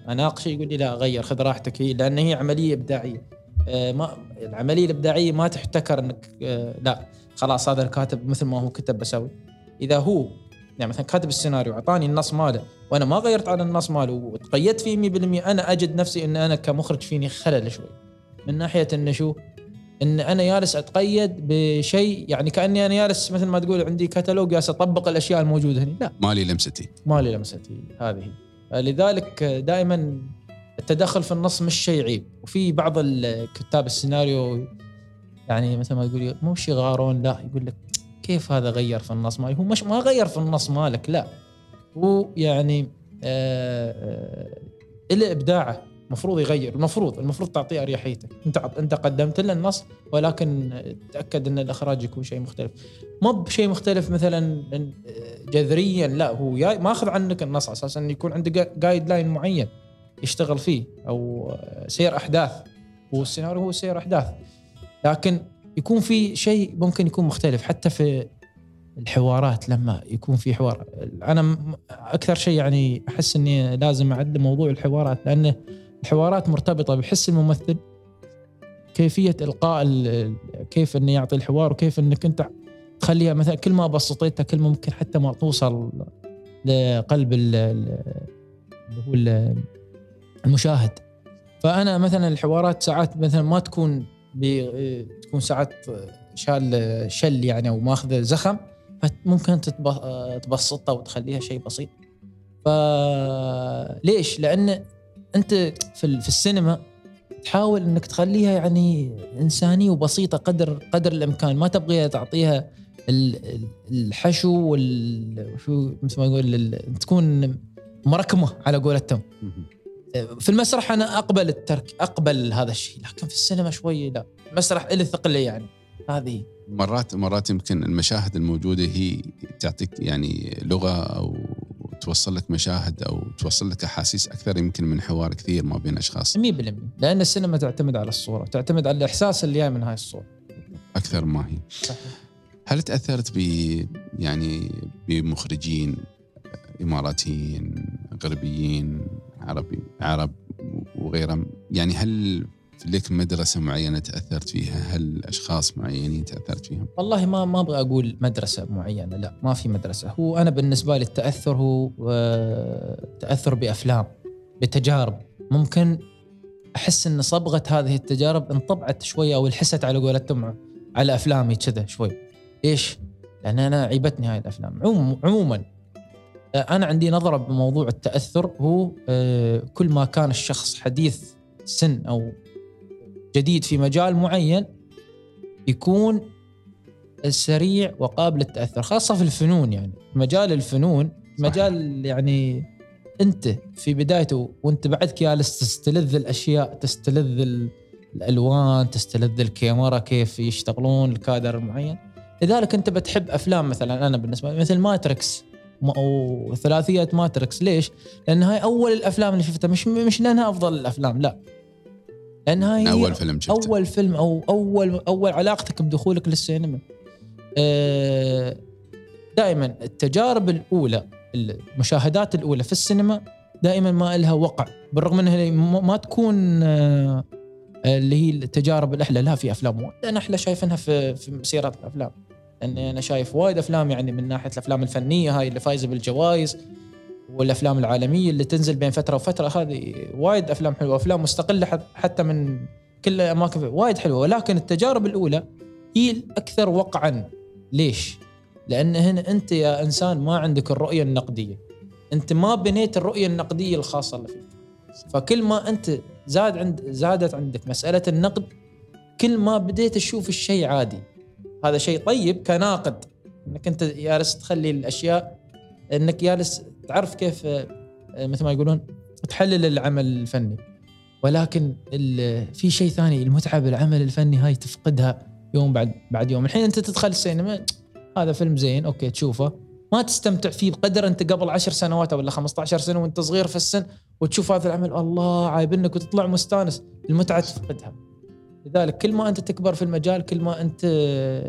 أناقشه يقول لي لا غير خذ راحتك. هي لأن هي عملية إبداعية. آه، ما العملية الإبداعية ما تحتكر إنك آه، لا خلاص هذا الكاتب مثل ما هو كتب بسوي. إذا هو يعني مثلا كاتب السيناريو أعطاني النص ماله وأنا ما غيرت على النص ماله وتقيدت فيه 100% أنا أجد نفسي إن أنا كمخرج فيني خلل شوي. من ناحية إنه شو؟ إن أنا جالس أتقيد بشيء يعني كأني أنا جالس مثل ما تقول عندي كتالوج جالس أطبق الأشياء الموجودة هنا لا. مالي لمستي. ما لي لمستي هذه. لذلك دائما التدخل في النص مش شيء عيب. وفي بعض ال- كتاب السيناريو يعني مثل ما تقول مو شيء غارون لا يقول لك كيف هذا غير في النص مالي؟ هو مش ما غير في النص مالك لا. هو يعني آه آه إلى إبداعه المفروض يغير المفروض المفروض تعطيه أريحيته. أنت أنت قدمت له النص ولكن تأكد إن الإخراج يكون شيء مختلف. مو بشيء مختلف مثلا جذريا لا. هو ماخذ عنك النص على أساس انه يكون عنده جايد لاين معين يشتغل فيه أو سير أحداث. والسيناريو هو سير أحداث. لكن يكون في شيء ممكن يكون مختلف حتى في الحوارات لما يكون في حوار. أنا أكثر شيء يعني أحس إني لازم اعدل موضوع الحوارات لأن الحوارات مرتبطة بحس الممثل كيفية إلقاء ال- ال- كيف إنه يعطي الحوار وكيف إنك أنت تخليها مثلا كل ما بسطيتها كل ما ممكن حتى ما توصل لقلب ال- ال- اللي هو ال- المشاهد. فأنا مثلا الحوارات ساعات مثلا ما تكون تكون ساعات شال شل يعني أو ماخذ زخم فممكن تبسطها وتخليها شيء بسيط. فليش؟ لأن أنت في في السينما تحاول إنك تخليها يعني إنسانية وبسيطة قدر قدر الإمكان. ما تبغيها تعطيها ال- ال- الحشو وال شو مثل ما يقول تكون مركمة على قولتهم. في المسرح أنا أقبل الترك أقبل هذا الشيء لكن في السينما شوي لا. المسرح له ثقله يعني. هذه. مرات مرات يمكن المشاهد الموجودة هي تعطيك يعني لغة أو توصل لك مشاهد أو توصل لك أحاسيس أكثر يمكن من حوار كثير ما بين أشخاص. 100% لأن السينما تعتمد على الصورة تعتمد على الإحساس اللي جاي من هاي الصورة. أكثر ما هي. صحيح. هل تأثرت ب يعني بمخرجين إماراتيين غربيين عربي عرب وغيرهم؟ يعني هل لك مدرسة معينة تأثرت فيها؟ هل أشخاص معينين تأثرت فيهم؟ والله ما ما أبغى أقول مدرسة معينة لا ما في مدرسة. هو أنا بالنسبة لي التأثر هو آه، تأثر بأفلام بتجارب. ممكن أحس إن صبغة هذه التجارب انطبعت شوية أو انحست على قولتهم على أفلامي كذا شوي. ليش؟ لأن أنا عيبتني هاي الأفلام. عموم عموما آه، أنا عندي نظرة بموضوع التأثر هو آه، كل ما كان الشخص حديث سن أو جديد في مجال معين يكون سريع وقابل للتأثر خاصة في الفنون يعني. مجال الفنون مجال يعني أنت في بدايته وأنت بعدك جالس تستلذ الأشياء تستلذ ال- الألوان تستلذ الكاميرا كيف يشتغلون الكادر المعين لذلك أنت بتحب أفلام مثلا أنا بالنسبة لي مثل Matrix م- أو ثلاثيه Matrix ليش؟ لأن هاي أول الأفلام اللي شفتها مش مش لأنها أفضل الأفلام لا. لأن هاي هي أول فيلم شفته. أول فيلم أو أول أول علاقتك بدخولك للسينما. دائما التجارب الأولى المشاهدات الأولى في السينما دائما ما لها وقع بالرغم إنها ما ما تكون آه، اللي هي التجارب الأحلى لها في أفلام وايد. أنا أحلى شايفينها في في مسيرات الأفلام. لاني أنا شايف وايد أفلام يعني من ناحية الأفلام الفنية هاي اللي فايزة بالجوائز. والأفلام العالمية اللي تنزل بين فترة وفترة هذه وايد أفلام حلوة أفلام مستقلة حت- حتى من كل أماكن وايد حلوة. ولكن التجارب الأولى هي الأكثر وقعا. ليش؟ لأن هنا أنت يا إنسان ما عندك الرؤية النقدية. أنت ما بنيت الرؤية النقدية الخاصة اللي فيك. فكل ما أنت زاد عند زادت عندك مسألة النقد كل ما بديت تشوف الشيء عادي. هذا شيء طيب كناقد. إنك أنت جالس تخلي الأشياء إنك جالس تعرف كيف آه، مثل ما يقولون تحلل العمل الفني. ولكن في شيء ثاني المتعة بالعمل الفني هاي تفقدها يوم بعد بعد يوم. الحين أنت تدخل السينما هذا فيلم زين أوكي تشوفه. ما تستمتع فيه بقدر أنت قبل عشر سنوات ولا 15 سنة وأنت صغير في السن وتشوف هذا العمل الله عايبنك وتطلع مستانس. المتعة تفقدها. لذلك كل ما أنت تكبر في المجال كل ما أنت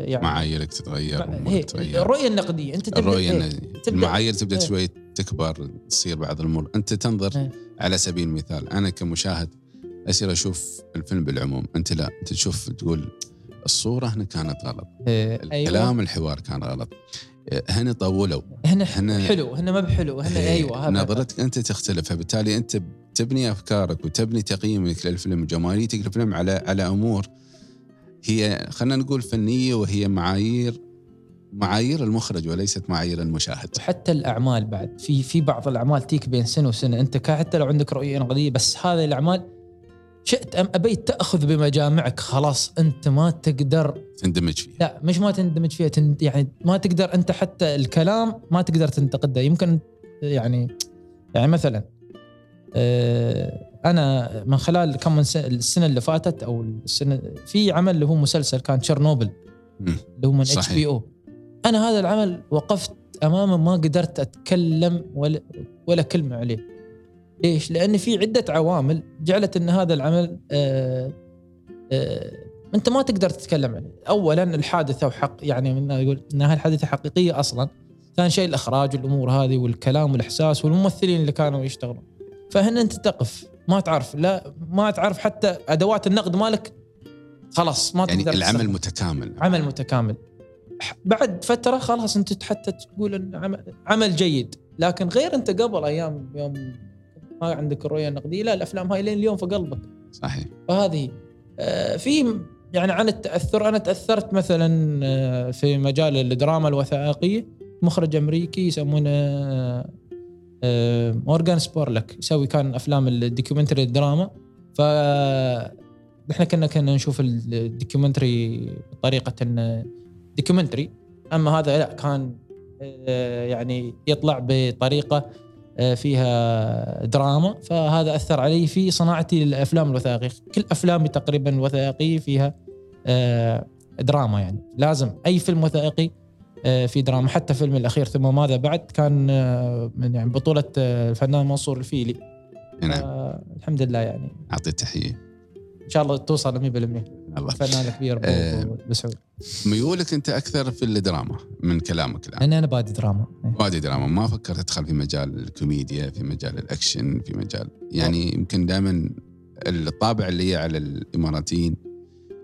يعني معاييرك تتغير هي الرؤية النقدية أنت تبدأ الرؤية إيه؟ إن تبدأ- المعايير تبدأ إيه. شوي تكبر تصير بعض الأمور أنت تنظر إيه. على سبيل المثال أنا كمشاهد اصير أشوف الفيلم بالعموم أنت لا أنت تشوف تقول الصورة هنا كانت غلط. إيه، الكلام الحوار كان غلط. إيه، هنا طولوا. هنا هنا- حلو هنا ما بحلو هنا إيه، أيوه نظرتك أنت تختلف فبالتالي أنت تبني أفكارك وتبني تقييمك للفيلم وجماليتك للفيلم على على أمور هي خلينا نقول فنية وهي معايير معايير المخرج وليست معايير المشاهد. وحتى الأعمال بعد. في في بعض الأعمال تيك بين سنة وسنة. أنت حتى لو عندك رؤية نقديه بس هذه الأعمال شئت أم أبيت تأخذ بمجامعك. خلاص أنت ما تقدر تندمج فيها. لا مش ما تندمج فيها تند يعني ما تقدر أنت حتى الكلام ما تقدر تنتقده. يمكن يعني يعني مثلا آه، أنا من خلال كم من سنة السنة اللي فاتت أو السنة في عمل اللي هو مسلسل كان تشيرنوبل. اللي هو من HBO. أنا هذا العمل وقفت أمامه ما قدرت أتكلم ولا ولا كلمة عليه. ليش؟ لأن في عدة عوامل جعلت إن هذا العمل آه آه أنت ما تقدر تتكلم عليه، اولا الحادثة وحق يعني من يقول إن هاي الحادثة حقيقية أصلا، ثاني شيء الإخراج والامور هذه والكلام والإحساس والممثلين اللي كانوا يشتغلون. فهنا أنت تقف ما تعرف لا ما تعرف حتى أدوات النقد مالك خلاص ما يعني تقدر العمل تستخدم. متكامل عمل متكامل بعد فترة خلاص أنت حتى تقول إن عمل, عمل جيد لكن غير أنت قبل أيام يوم ما عندك الرؤيه النقديه لا الأفلام هاي لين اليوم في قلبك. صحيح. فهذه آه، في يعني عن التأثر أنا تأثرت مثلا آه، في مجال الدراما الوثائقية. مخرج أمريكي يسمونه آه، مورغان سبورلك. يسوي كان أفلام ال documentary الدراما. ف إحنا كنا كنا نشوف ال documentary بطريقه documentary. أما هذا لا كان يعني يطلع بطريقة فيها دراما. فهذا أثر علي في صناعتي للأفلام الوثائقية. كل أفلامي تقريبا الوثائقيه فيها آه، دراما يعني. لازم أي فيلم وثائقي آه، في دراما. حتى فيلم الأخير ثم ماذا بعد كان آه، من يعني بطولة آه، الفنان منصور الفيلي. نعم. آه، الحمد لله يعني. اعطي التحيه إن شاء الله توصل 100% الله فنان كبير أبو- آه. ميولك أنت أكثر في الدراما من كلامك الآن. لأن أنا بادي دراما. بادي دراما. ما فكرت تدخل في مجال الكوميديا في مجال الأكشن في مجال يعني يمكن دائما الطابع اللي هي على الإماراتيين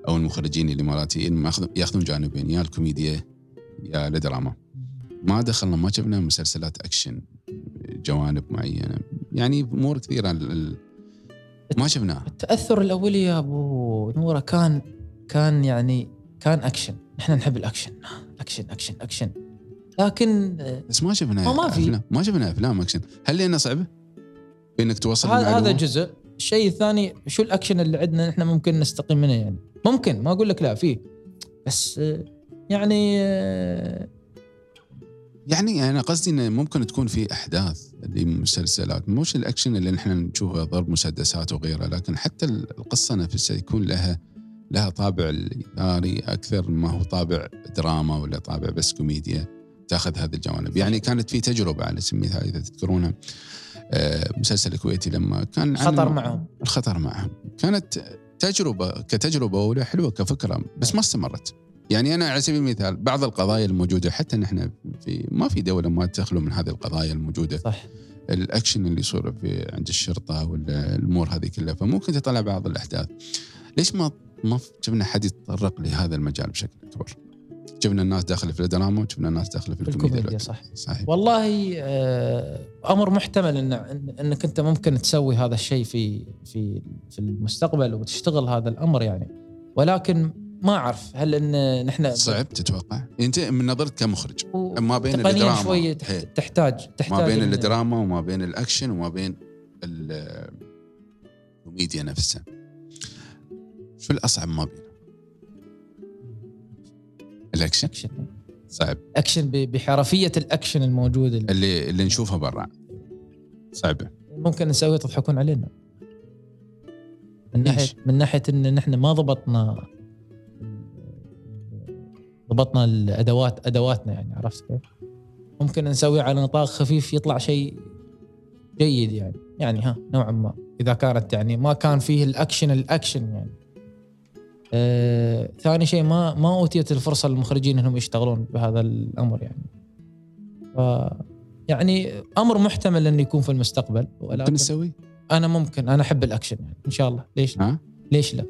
أو المخرجين الإماراتيين ياخذون جانبين يا الكوميديا يا الدراما. ما دخلنا ما شفنا مسلسلات أكشن جوانب معينة. يعني امور كثيرة ما شفناها التأثر الاولي يا أبو نورة كان كان يعني كان أكشن إحنا نحب الأكشن أكشن أكشن أكشن لكن بس ما شفنا ما- ما في. أفلام. ما شفنا أفلام أكشن هل لانها صعبه؟ إنك توصل هذا هذا؟ جزء الشيء الثاني شو الأكشن اللي عندنا إحنا ممكن نستقيم منه يعني ممكن ما أقول لك لا فيه بس يعني يعني أنا قصدي انه ممكن تكون في أحداث لمسلسلات مش الأكشن اللي نحن نشوفه ضرب مسدسات وغيره لكن حتى القصة نفسها يكون لها لها طابع الإثاري أكثر ما هو طابع دراما ولا طابع بس كوميديا تاخذ هذه الجوانب. يعني كانت في تجربة على سبيل المثال إذا تذكرونها. آه، مسلسل كويتي لما كان خطر معهم. الخطر معهم. كانت تجربة كتجربة اولى حلوة كفكرة بس ما استمرت. يعني أنا على سبيل المثال بعض القضايا الموجودة حتى نحن في ما في دولة ما تخلو من هذه القضايا الموجودة. صح. الأكشن اللي يصير في عند الشرطة ولا الأمور هذه كلها فممكن تطلع بعض الأحداث. ليش ما ما جبنا حد يتطرق لهذا المجال بشكل أكبر؟ جبنا الناس داخله في الدراما وجبنا الناس داخله في الكوميديا, صح. صحيح. والله آه، أمر محتمل ان إنك أنت ممكن تسوي هذا الشيء في في في المستقبل وتشتغل هذا الأمر يعني. ولكن ما أعرف هل إن نحن صعب تتوقع؟ أنت من نظرك كمخرج. ما بين الدراما شوي تحتاج تحتاج ما بين الدراما وما بين الأكشن وما بين الكوميديا نفسها. شو الأصعب ما بينهم؟ الأكشن؟ أكشن. صعب. أكشن بحرفية الأكشن الموجود اللي اللي نشوفها برا. صعبة. ممكن نسوي تضحكون علينا. من ناحيه من ناحية إن نحن ما ضبطنا ضبطنا الأدوات أدواتنا يعني عرفت كيف؟ ممكن نسوي على نطاق خفيف يطلع شيء جيد يعني يعني ها نوعا ما إذا كانت يعني ما كان فيه الأكشن الأكشن يعني آه، ثاني شيء ما ما أوتيت الفرصة للمخرجين إنهم يشتغلون بهذا الأمر يعني ف يعني أمر محتمل انه يكون في المستقبل ولكن ممكن نسوي؟ أنا ممكن أنا أحب الأكشن يعني إن شاء الله ليش لا؟ ها؟ ليش لا؟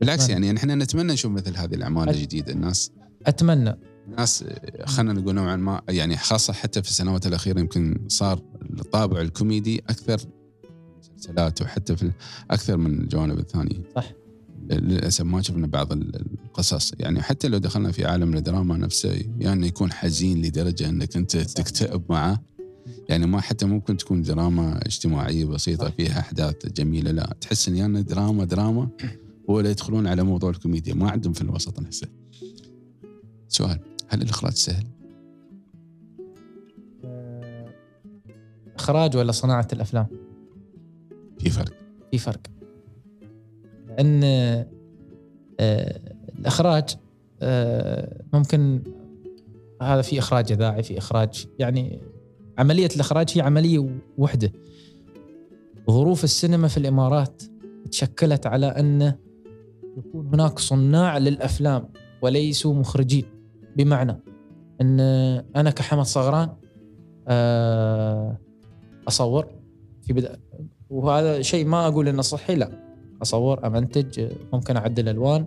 بالعكس يعني إحنا نتمنى نشوف مثل هذه الأعمال. الجديدة الناس أتمنى. الناس خلينا نقول نوعا ما يعني خاصة حتى في السنوات الأخيرة يمكن صار الطابع الكوميدي أكثر مسلسلات وحتى في أكثر من الجوانب الثانية. صح. للأسف ما شفنا بعض القصص. يعني حتى لو دخلنا في عالم الدراما نفسه يعني يكون حزين لدرجة إنك أنت تكتئب معه. يعني ما حتى ممكن تكون دراما اجتماعية بسيطة فيها أحداث جميلة لا. تحس إن يعني دراما دراما ولا يدخلون على موضوع الكوميديا. ما عندهم في الوسط نفسه. سؤال هل الإخراج سهل؟ إخراج ولا صناعة الأفلام؟ في فرق في فرق ان آه، الإخراج آه، ممكن هذا في إخراج إذاعي في إخراج يعني عملية الإخراج هي عملية وحدة ظروف السينما في الإمارات تشكلت على أن يكون هناك صناع للأفلام وليسوا مخرجين بمعنى إن أنا كحمد صغران آه، أصور في بدأ وهذا شيء ما أقول إنه صحي لا أصور أمنتج ممكن أعدل ألوان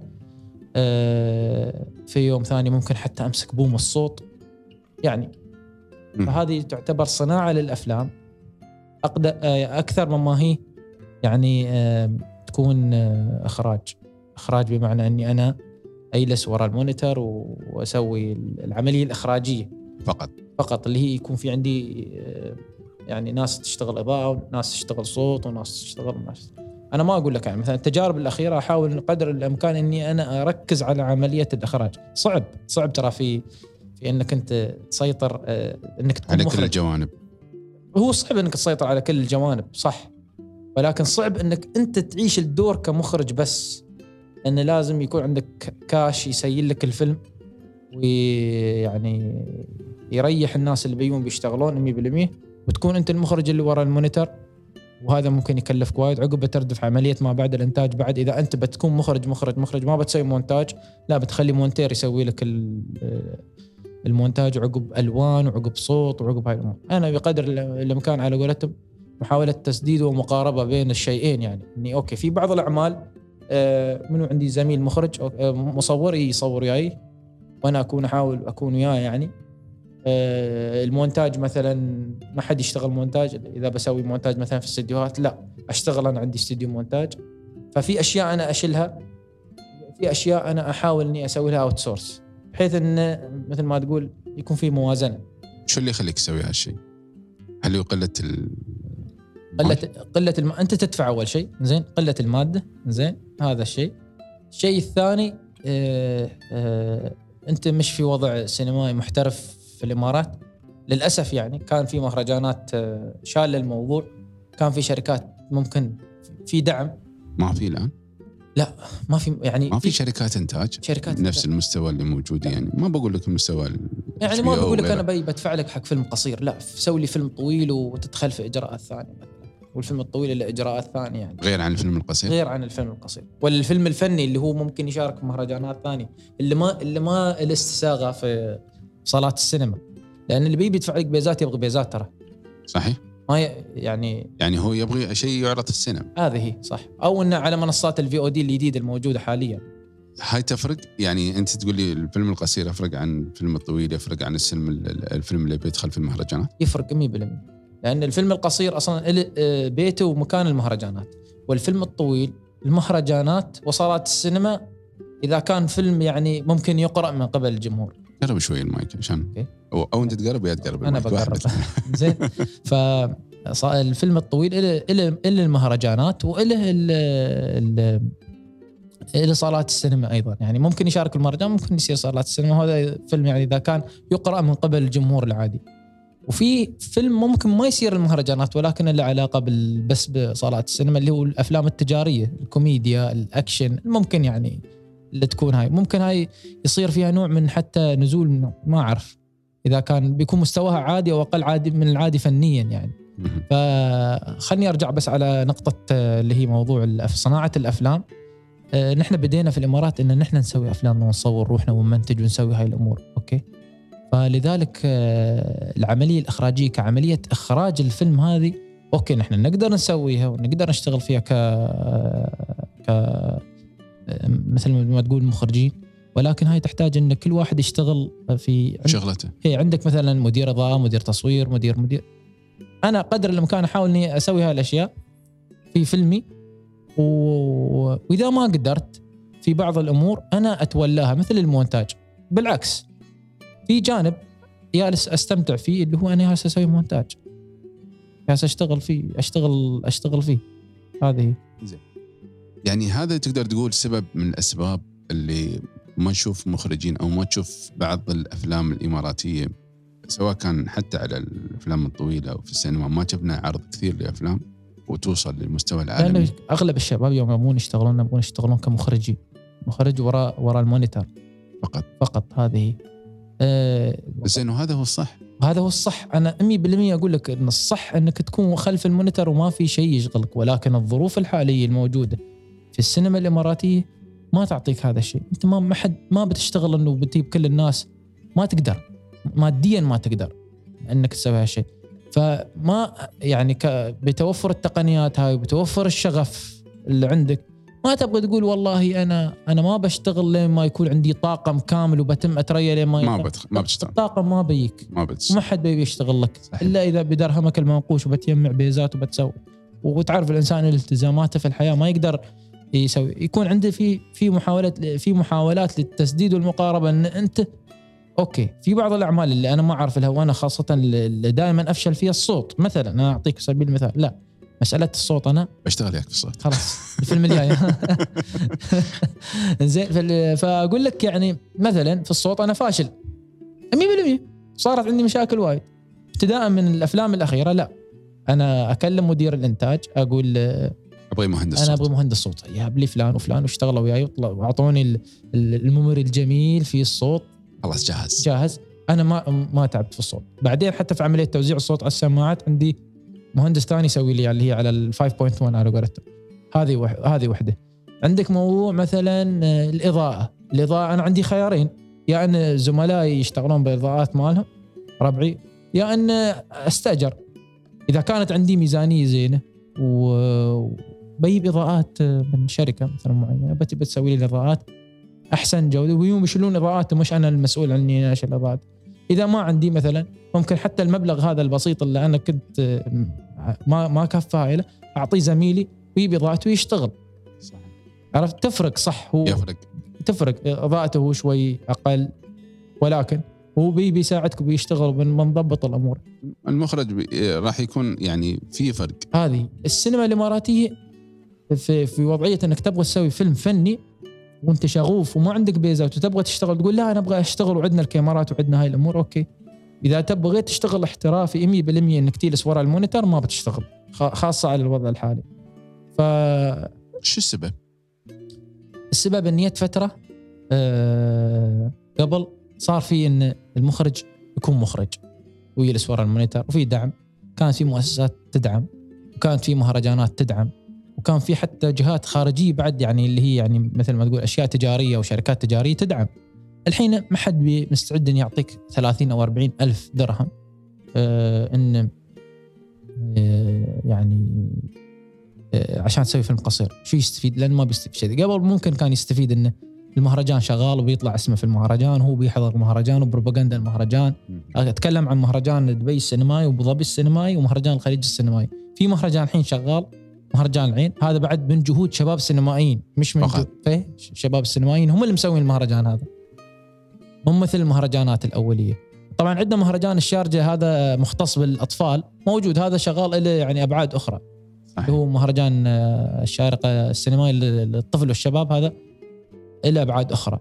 آه، في يوم ثاني ممكن حتى أمسك بوم الصوت يعني فهذه تعتبر صناعة للأفلام. آه، أكثر مما هي يعني تكون إخراج. إخراج بمعنى إني أنا اجلس وراء المونيتر وأسوي العملية الإخراجية. فقط. فقط اللي هي يكون في عندي آه، يعني ناس تشتغل إضاءة وناس تشتغل صوت وناس تشتغل ناس. أنا ما أقول لك يعني مثلا التجارب الأخيرة أحاول قدر الإمكان إني أنا أركز على عملية الإخراج. صعب صعب ترى في في إنك أنت تسيطر آه، إنك تكون على مخرج. كل الجوانب. هو صعب إنك تسيطر على كل الجوانب صح. ولكن صعب إنك أنت تعيش الدور كمخرج بس. إنه لازم يكون عندك كاش يسيل لك الفيلم ويعني يريح الناس اللي بيجون بيشتغلون 100% وتكون أنت المخرج اللي ورا ال monitor وهذا ممكن يكلفك وايد. عقب بتردف عملية ما بعد الإنتاج بعد إذا أنت بتكون مخرج مخرج مخرج ما بتسوي مونتاج لا بتخلي مونتير يسوي لك المونتاج عقب ألوان وعقب صوت وعقب هاي الأمور. أنا بقدر الإمكان على قولتهم محاولة تسديد ومقاربة بين الشيئين يعني. إني okay في بعض الأعمال منو عندي زميل مخرج؟ آه، مصور. يصور وياي. وأنا أكون أحاول أكون وياه يعني. آه، المونتاج مثلا ما حد يشتغل مونتاج. إذا بسوي مونتاج مثلا في استديوهات لا أشتغل أنا عندي استديو مونتاج. ففي أشياء أنا أشيلها. في أشياء أنا أحاول إني أسوي لها outsource بحيث انه مثل ما تقول يكون في موازنة. شو اللي يخليك تسوي هالشيء؟ هل هو قلة ال... قلة قلة الم... أنت تدفع أول شيء. زين. قلة المادة. زين. هذا الشيء. الشيء الثاني آه آه أنت مش في وضع سينمائي محترف في الإمارات. للأسف يعني كان في مهرجانات آه، شالة الموضوع كان في شركات ممكن في دعم. ما في الآن؟ ما في يعني ما في شركات إنتاج؟ شركات نفس المستوى اللي موجود يعني. ما بقول لك المستوى ال يعني ما بقول لك. أنا بدفع لك حق فيلم قصير. لا سوي لي فيلم طويل وتدخل في إجراءات ثانية. مثلا والفيلم الطويل له إجراءات ثانية يعني. غير عن الفيلم القصير؟ غير عن الفيلم القصير. ولا الفيلم الفني اللي هو ممكن يشارك في مهرجانات ثانية اللي ما اللي ما له استساغة في صالات السينما. لأن اللي بيبي يدفع لك بيزات يبغى بيزات ترى. صحيح. ما يعني يعني هو يبغى شيء يعرض في السينما. هذه هي صح. أو إنه على منصات الفي أو دي الجديدة الموجودة حاليا. هاي تفرق؟ يعني أنت تقول لي الفيلم القصير يفرق عن الفيلم الطويل يفرق عن السينما الفيلم اللي بيدخل في المهرجانات؟ يفرق 100% لأن الفيلم القصير أصلا آه، بيته ومكان المهرجانات. والفيلم الطويل المهرجانات وصالات السينما إذا كان فيلم يعني ممكن يقرأ من قبل الجمهور. قرب شوي المايك عشان. أو, أو أنت تقرب يا تقرب أنا بقرب. [LAUGHS] زين. ف الفيلم الطويل له له له المهرجانات وله ال ال له صالات السينما أيضا. يعني ممكن يشارك المهرجان ممكن يصير صالات السينما. هذا فيلم يعني إذا كان يقرأ من قبل الجمهور العادي. وفي فيلم ممكن ما يصير المهرجانات ولكن له علاقة بال- بس بصالات السينما اللي هو الأفلام التجارية الكوميديا الأكشن ممكن يعني اللي تكون هاي. ممكن هاي يصير فيها نوع من حتى نزول من- ما أعرف. إذا كان بيكون مستواها عادي أو أقل عادي من العادي فنيا يعني. فخلني أرجع بس على نقطة اللي هي موضوع الأف- صناعة الأفلام. آه، نحن بدينا في الإمارات إن نحن نسوي أفلام ونصور روحنا ونمنتج ونسوي هاي الأمور. okay؟ فلذلك آه، العملية الإخراجية كعملية إخراج الفيلم هذه أوكي نحن نقدر نسويها ونقدر نشتغل فيها ك ك مثل ما تقول مخرجين ولكن هاي تحتاج إن كل واحد يشتغل في شغلته. هي عندك مثلا مدير اضاءه مدير تصوير مدير مدير. أنا قدر الإمكان أحاول إني أسوي هاي الأشياء في فيلمي و... وإذا ما قدرت في بعض الأمور أنا أتولاها مثل المونتاج. بالعكس في جانب جالس أستمتع فيه اللي هو أنا جالس أسوي مونتاج. جالس أشتغل فيه أشتغل أشتغل فيه. هذه هي. يعني هذا تقدر تقول سبب من الأسباب اللي ما نشوف مخرجين أو ما تشوف بعض الأفلام الإماراتية سواء كان حتى على الأفلام الطويلة أو في السينما ما شفنا عرض كثير لأفلام وتوصل للمستوى العالمي. لأن أغلب الشباب يوم يبون يشتغلون يبون يشتغلون كمخرجين. مخرج وراء وراء ال monitor فقط. فقط. هذه. آه بس إنه هذا هو الصح. وهذا هو الصح. أنا 100% أقول لك إن الصح إنك تكون خلف ال monitor وما في شيء يشغلك ولكن الظروف الحالية الموجودة في السينما الإماراتية ما تعطيك هذا الشيء. أنت ما ما حد ما بتشتغل إنه بتجيب كل الناس ما تقدر. ماديا ما تقدر إنك تسوي هالشيء. فما يعني بتوفر التقنيات هاي وبتوفر الشغف اللي عندك ما تبغى تقول والله أنا أنا ما بشتغل لين ما يكون عندي طاقم كامل وبتم أتريا لين ما ما. ما بتشتغل. الطاقم ما بيك. ما بتشتغل. وما حد بيبي يشتغل لك. صحيح. إلا إذا بدرهمك المنقوش وبتجمع بيزات وبتسوي. وتعرف الإنسان التزاماته في الحياة. ما يقدر يسوي. يكون عنده في في محاولات في محاولات للتسديد والمقاربة. إن أنت Okay. في بعض الأعمال اللي أنا ما أعرف لها وأنا خاصة اللي دائما أفشل فيها الصوت. مثلا أنا أعطيك سبيل المثال. لا. مسألة الصوت أنا؟ بشتغل وياك في الصوت. خلاص الفيلم الجاي. [LAUGHS] زين فأقول لك يعني مثلا في الصوت أنا فاشل. 100% صارت عندي مشاكل وايد. ابتداء من الأفلام الأخيرة لا. أنا أكلم مدير الإنتاج أقول آه، أبغى مهندس أنا. أبغى مهندس صوت. جاب لي فلان وفلان واشتغلوا وياي وطلعوا واعطوني ال- ال- الميموري الجميل في الصوت. خلاص جاهز. جاهز. أنا ما ما تعبت في الصوت. بعدين حتى في عملية توزيع الصوت على السماعات عندي مهندس ثاني يسوي لي اللي هي على ال 5.1 على قولتهم هذه. هذه وحدة. عندك موضوع مثلا آه، الإضاءة. الإضاءة أنا عندي خيارين. يا أن زملائي يشتغلون بالإضاءات مالهم ربعي. يا أن أستأجر. إذا كانت عندي ميزانية زينة وبجيب إضاءات من شركة مثلا معينة بتسوي لي الإضاءات. أحسن جودة. ويوم يشيلون إضاءات مش أنا المسؤول عن اني أشيل الاضاءات إذا ما عندي مثلا ممكن حتى المبلغ هذا البسيط اللي أنا كنت آه، ما ما كفى له أعطيه زميلي ويجيب إضاءته ويشتغل. صح. عرفت؟ تفرق صح هو. يفرق. تفرق. إضاءته هو شوي أقل ولكن هو بي بيساعدك وبيشتغل وبنضبط الأمور. المخرج راح يكون يعني في فرق. هذه السينما الإماراتية في في وضعية إنك تبغى تسوي فيلم فني وأنت شغوف وما عندك بيزات وتبغى تشتغل تقول لا أنا أبغى أشتغل وعندنا الكاميرات وعندنا هاي الأمور okay. إذا تبغى تشتغل احترافي 100% إنك تجلس ورا ال monitor ما بتشتغل خاصة على الوضع الحالي. ف شو السبب؟ السبب ان جت فترة آه، قبل صار في إن المخرج يكون مخرج ويجلس ورا ال monitor وفي دعم. كانت في مؤسسات تدعم وكانت في مهرجانات تدعم وكان في حتى جهات خارجية بعد يعني اللي هي يعني مثل ما تقول أشياء تجارية وشركات تجارية تدعم. الحين ما حد مستعد ان يعطيك 30 أو 40 ألف درهم. آه إن آه يعني آه، عشان تسوي فيلم قصير. شو يستفيد؟ لأن ما بيستفيد شيء. قبل ممكن كان يستفيد إنه المهرجان شغال وبيطلع اسمه في المهرجان وهو بيحضر مهرجان وبروباغندا المهرجان. أتكلم عن مهرجان دبي السينمائي وأبو ظبي السينمائي ومهرجان الخليج السينمائي. في مهرجان الحين شغال مهرجان العين. هذا بعد من جهود شباب السينمائيين مش من فقط. إيه، شباب السينمائيين هم اللي مسوين المهرجان هذا. مو مثل المهرجانات الأولية. طبعا عندنا مهرجان الشارجة هذا مختص بالأطفال موجود. هذا شغال له يعني أبعاد أخرى. صحيح. اللي هو مهرجان آه، الشارقة السينمائي للطفل والشباب هذا له أبعاد أخرى.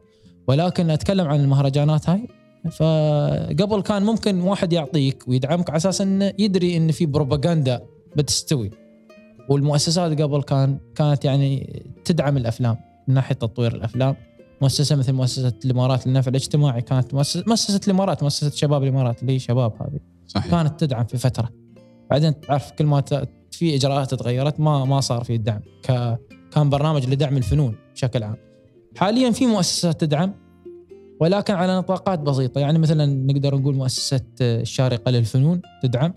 ولكن أتكلم عن المهرجانات هاي. فقبل كان ممكن واحد يعطيك ويدعمك على أساس إنه يدري إن في بروباغندا بتستوي. والمؤسسات قبل كان كانت يعني تدعم الأفلام من ناحية تطوير الأفلام. مؤسسة مثل مؤسسة الإمارات للنفع الاجتماعي كانت مؤسسه مؤسسة الإمارات مؤسسة شباب الإمارات اللي هي شباب هذه. صحيح. كانت تدعم في فترة. بعدين تعرف كل ما في إجراءات تغيرت ما ما صار في الدعم ك كان برنامج لدعم الفنون بشكل عام. حاليا في مؤسسات تدعم ولكن على نطاقات بسيطة. يعني مثلا نقدر نقول مؤسسة الشارقة للفنون تدعم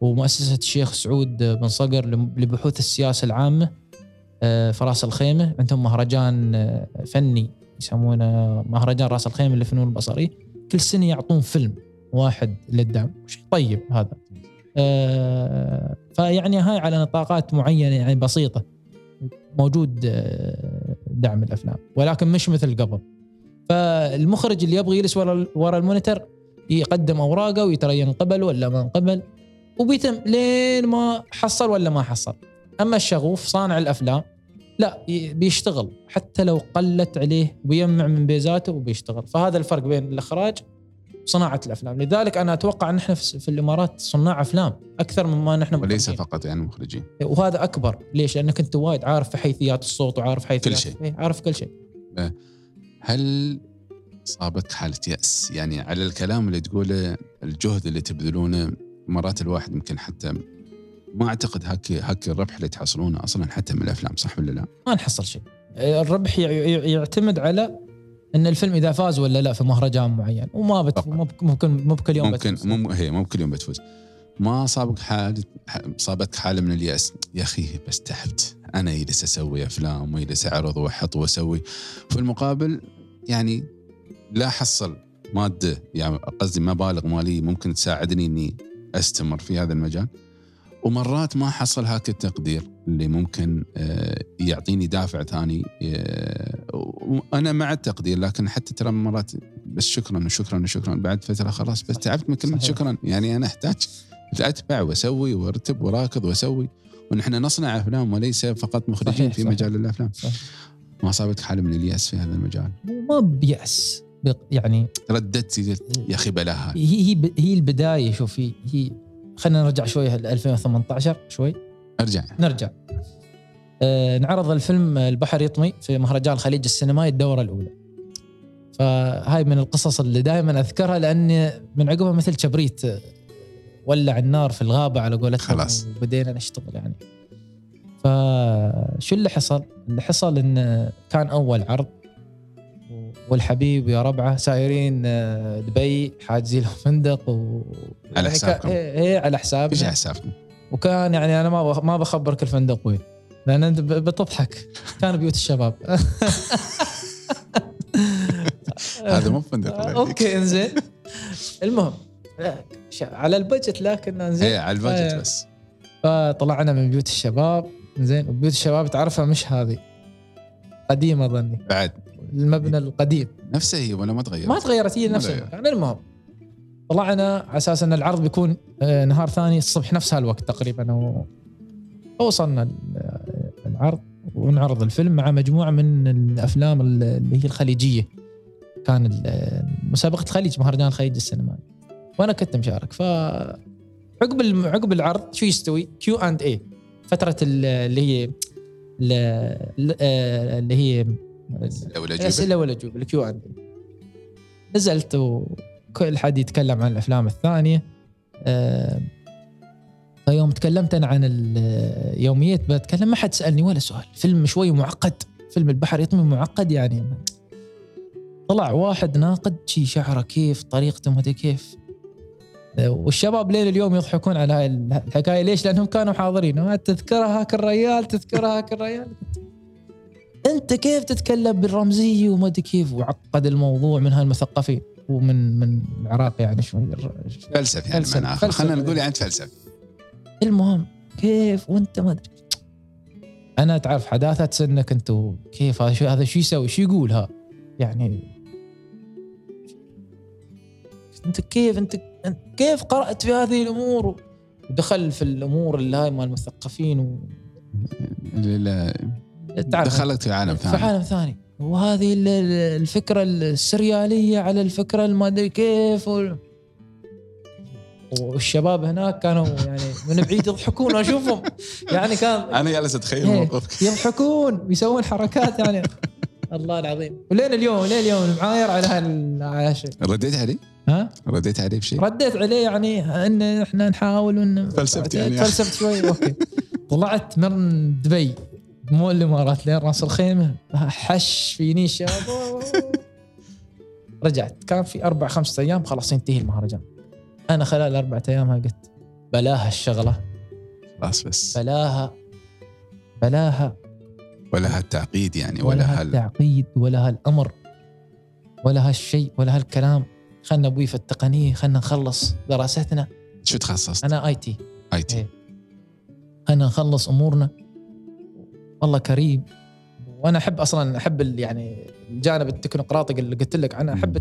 ومؤسسة الشيخ سعود بن صقر لبحوث السياسة العامة آه، في راس الخيمة عندهم مهرجان آه، فني. يسمونه مهرجان راس الخيمه للفنون البصريه كل سنة يعطون فيلم واحد للدعم. شيء طيب هذا؟ آه، فيعني هاي على نطاقات معينة يعني بسيطة. موجود آه، دعم الأفلام. ولكن مش مثل قبل. فالمخرج اللي يبغى يجلس ورا ورا المونيتر يقدم أوراقه ويترى ينقبل ولا ما انقبل وبيتم لين ما حصل ولا ما حصل. أما الشغوف صانع الأفلام لا بيشتغل. حتى لو قلت عليه وبيجمع من بيزاته وبيشتغل. فهذا الفرق بين الإخراج وصناعة الأفلام. لذلك أنا أتوقع إن إحنا في في الإمارات صناع أفلام أكثر مما نحن وليس مخرجين. فقط يعني مخرجين. وهذا أكبر. ليش؟ لأنك أنت وايد عارف في حيثيات الصوت وعارف حيثيات كل شيء. إيه، عارف كل شيء. هل صابتك حالة يأس؟ يعني على الكلام اللي تقوله الجهد اللي تبذلونه مرات الواحد يمكن حتى ما أعتقد هاك هاك الربح اللي تحصلونه أصلا حتى من الأفلام صح ولا لا؟ ما نحصل شيء. الربح يعتمد على إن الفيلم إذا فاز ولا لا في مهرجان معين وما بت... ممكن مو بكل يوم ممكن بتفوز. مو هي مو بكل يوم بتفوز. ما صابك حالة ح- صابتك حالة من اليأس. يا أخي بس تعبت. أنا يجلس أسوي أفلام ويجلس أعرض وأحط وأسوي. في المقابل يعني لا حصل مادة يعني قصدي مبالغ مالية ممكن تساعدني إني أستمر في هذا المجال. ومرات ما حصل هاك التقدير اللي ممكن آه، يعطيني دافع ثاني آه، وأنا مع التقدير لكن حتى ترى مرات بس شكرا وشكرا وشكرا بعد فترة خلاص بس تعبت من كلمة. شكرا يعني أنا أحتاج أتبع وأسوي وأرتب وراكض وأسوي ونحن نصنع أفلام وليس فقط مخرجين صحيح، في صحيح. مجال الأفلام صحيح. ما صابتك حالة من اليأس في هذا المجال ما بيأس يعني رددت يا أخي بلاها هي هي هي البداية شوف هي, هي خلينا نرجع شوي ل 2018 شوي. أرجع. نرجع. آه نعرض الفيلم البحر يطمي في مهرجان الخليج السينمائي الدورة الأولى. فهاي من القصص اللي دائما أذكرها لأني من عقبها مثل كبريت آه، ولع النار في الغابة على قولتهم خلاص. وبدينا نشتغل يعني. فشو اللي حصل؟ اللي حصل إن كان أول عرض والحبيب يا ربعة سايرين آه، دبي حاجزين لهم فندق و على حسابكم. كا- إيه على حسابنا. إيش حسابكم؟ وكان يعني أنا ما ما بخبرك الفندق وين لأن أنت بتضحك. كان بيوت الشباب. [LAUGHS] هذا مو فندق. [LAUGHS] okay إنزين. المهم على ال budget لكن إنزين. إيه على ال budget بس. فطلعنا من بيوت الشباب. زين وبيوت الشباب تعرفها مش هذه. قديمة ظني. بعد. المبنى القديم. نفسه هي ولا ما تغير؟ ما تغيرت هي ما نفس تغيرت. المكان المهم طلعنا على أساس أن العرض بيكون آه، نهار ثاني الصبح نفس هالوقت تقريبا. و- وصلنا ال- العرض ونعرض الفيلم مع مجموعة من الأفلام اللي هي الخليجية. كان ال- مسابقة الخليج مهرجان الخليج السينمائي وأنا كنت مشارك. ف عقب عقب العرض شو يستوي؟ Q and A فترة ال- اللي هي ال- ال- آه، اللي هي لو الأجوبة. الاسئله والاجوبه ال Q and نزلت وكل حد يتكلم عن الأفلام الثانية. آه، فيوم تكلمت أنا عن ال- يوميات بتكلم ما حد سألني ولا سؤال. فيلم شوي معقد. فيلم البحر يطمي معقد يعني. طلع واحد ناقد شي شعره كيف طريقته مدري كيف. آه، والشباب لين اليوم يضحكون على هاي الحكاية. ليش؟ لأنهم كانوا حاضرين. "آه، تذكرها هاك الريال تذكرها هاك الريال. أنت كيف تتكلم بالرمزية وما أدري كيف؟ وعقد الموضوع من هالمثقفين. ومن من العراق يعني شوي. فلسفي يعني فلسفة. خلينا نقول يعني فلسفي. المهم كيف وأنت ما أدري. أنا تعرف حداثة سنك أنت كيف هذا شو هذا شو يسوي؟ شو يقول ها؟ يعني أنت كيف أنت كيف قرأت في هذه الأمور؟ ودخل في الأمور اللي هاي مال المثقفين و... تعرف. دخلت في عالم في ثاني. عالم ثاني. وهذه ال- ال- الفكرة السريالية على الفكرة ما أدري كيف و... والشباب هناك كانوا يعني من بعيد يضحكون أشوفهم. يعني كان [LAUGHS] أنا جالس أتخيل إيه. موقفك [LAUGHS] يضحكون ويسوون حركات يعني. الله العظيم. ولين اليوم لين اليوم المعاير على هال على هالشيء. رديت عليه؟ ها؟ رديت عليه بشيء؟ رديت عليه يعني إن إحنا نحاول ان فلسفت يعني. فلسفت شوي أوكي. [LAUGHS] طلعت من دبي. مو الامارات لين راس الخيمة. حش فيني الشباب [LAUGHS] رجعت. كان في أربع خمسة أيام خلاص ينتهي المهرجان. أنا خلال أربعة أيام قلت بلاها الشغلة. خلاص بس. بلاها. بلاها. ولا هالتعقيد يعني ولا ولا هال هالتعقيد ولا هالأمر ولا هالشيء ولا هالكلام. خلنا أبوي في التقنية خلنا نخلص دراستنا. شو تخصصت؟ أنا IT. IT. إيه. خلنا نخلص أمورنا. والله كريم. وأنا أحب أصلا أحب يعني الجانب التكنقراطي اللي قلت لك عنه أحب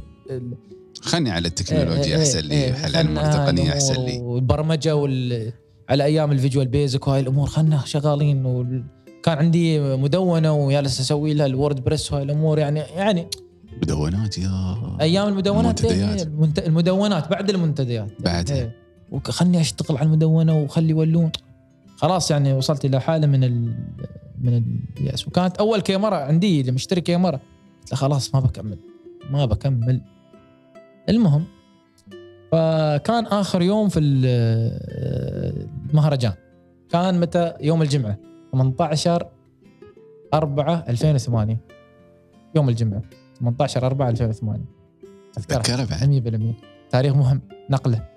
خلني على التكنولوجيا إيه، أحسن إيه، لي إيه، حل علم خلنا التقنيه أحسن لي. والبرمجه وال على أيام ال Visual Basic وهاي الأمور خلنا شغالين وال... كان عندي مدونة وجالس أسوي لها ال WordPress وهاي الأمور يعني يعني مدونات يا أيام المدونات المنتديات. إيه، المنت- المدونات بعد المنتديات. بعدها. وخلني أشتغل على المدونة وخلي يولون. خلاص يعني وصلت إلى حالة من ال من الياس وكانت أول كاميرا عندي اللي مشتري كاميرا. قلت له خلاص ما بكمل. ما بكمل. المهم فكان آخر يوم في ال- المهرجان كان متى؟ يوم الجمعة. 18 4 2008 يوم الجمعة. 18 4 2008 أذكرها. تذكره بعد. 100% تاريخ مهم. نقله.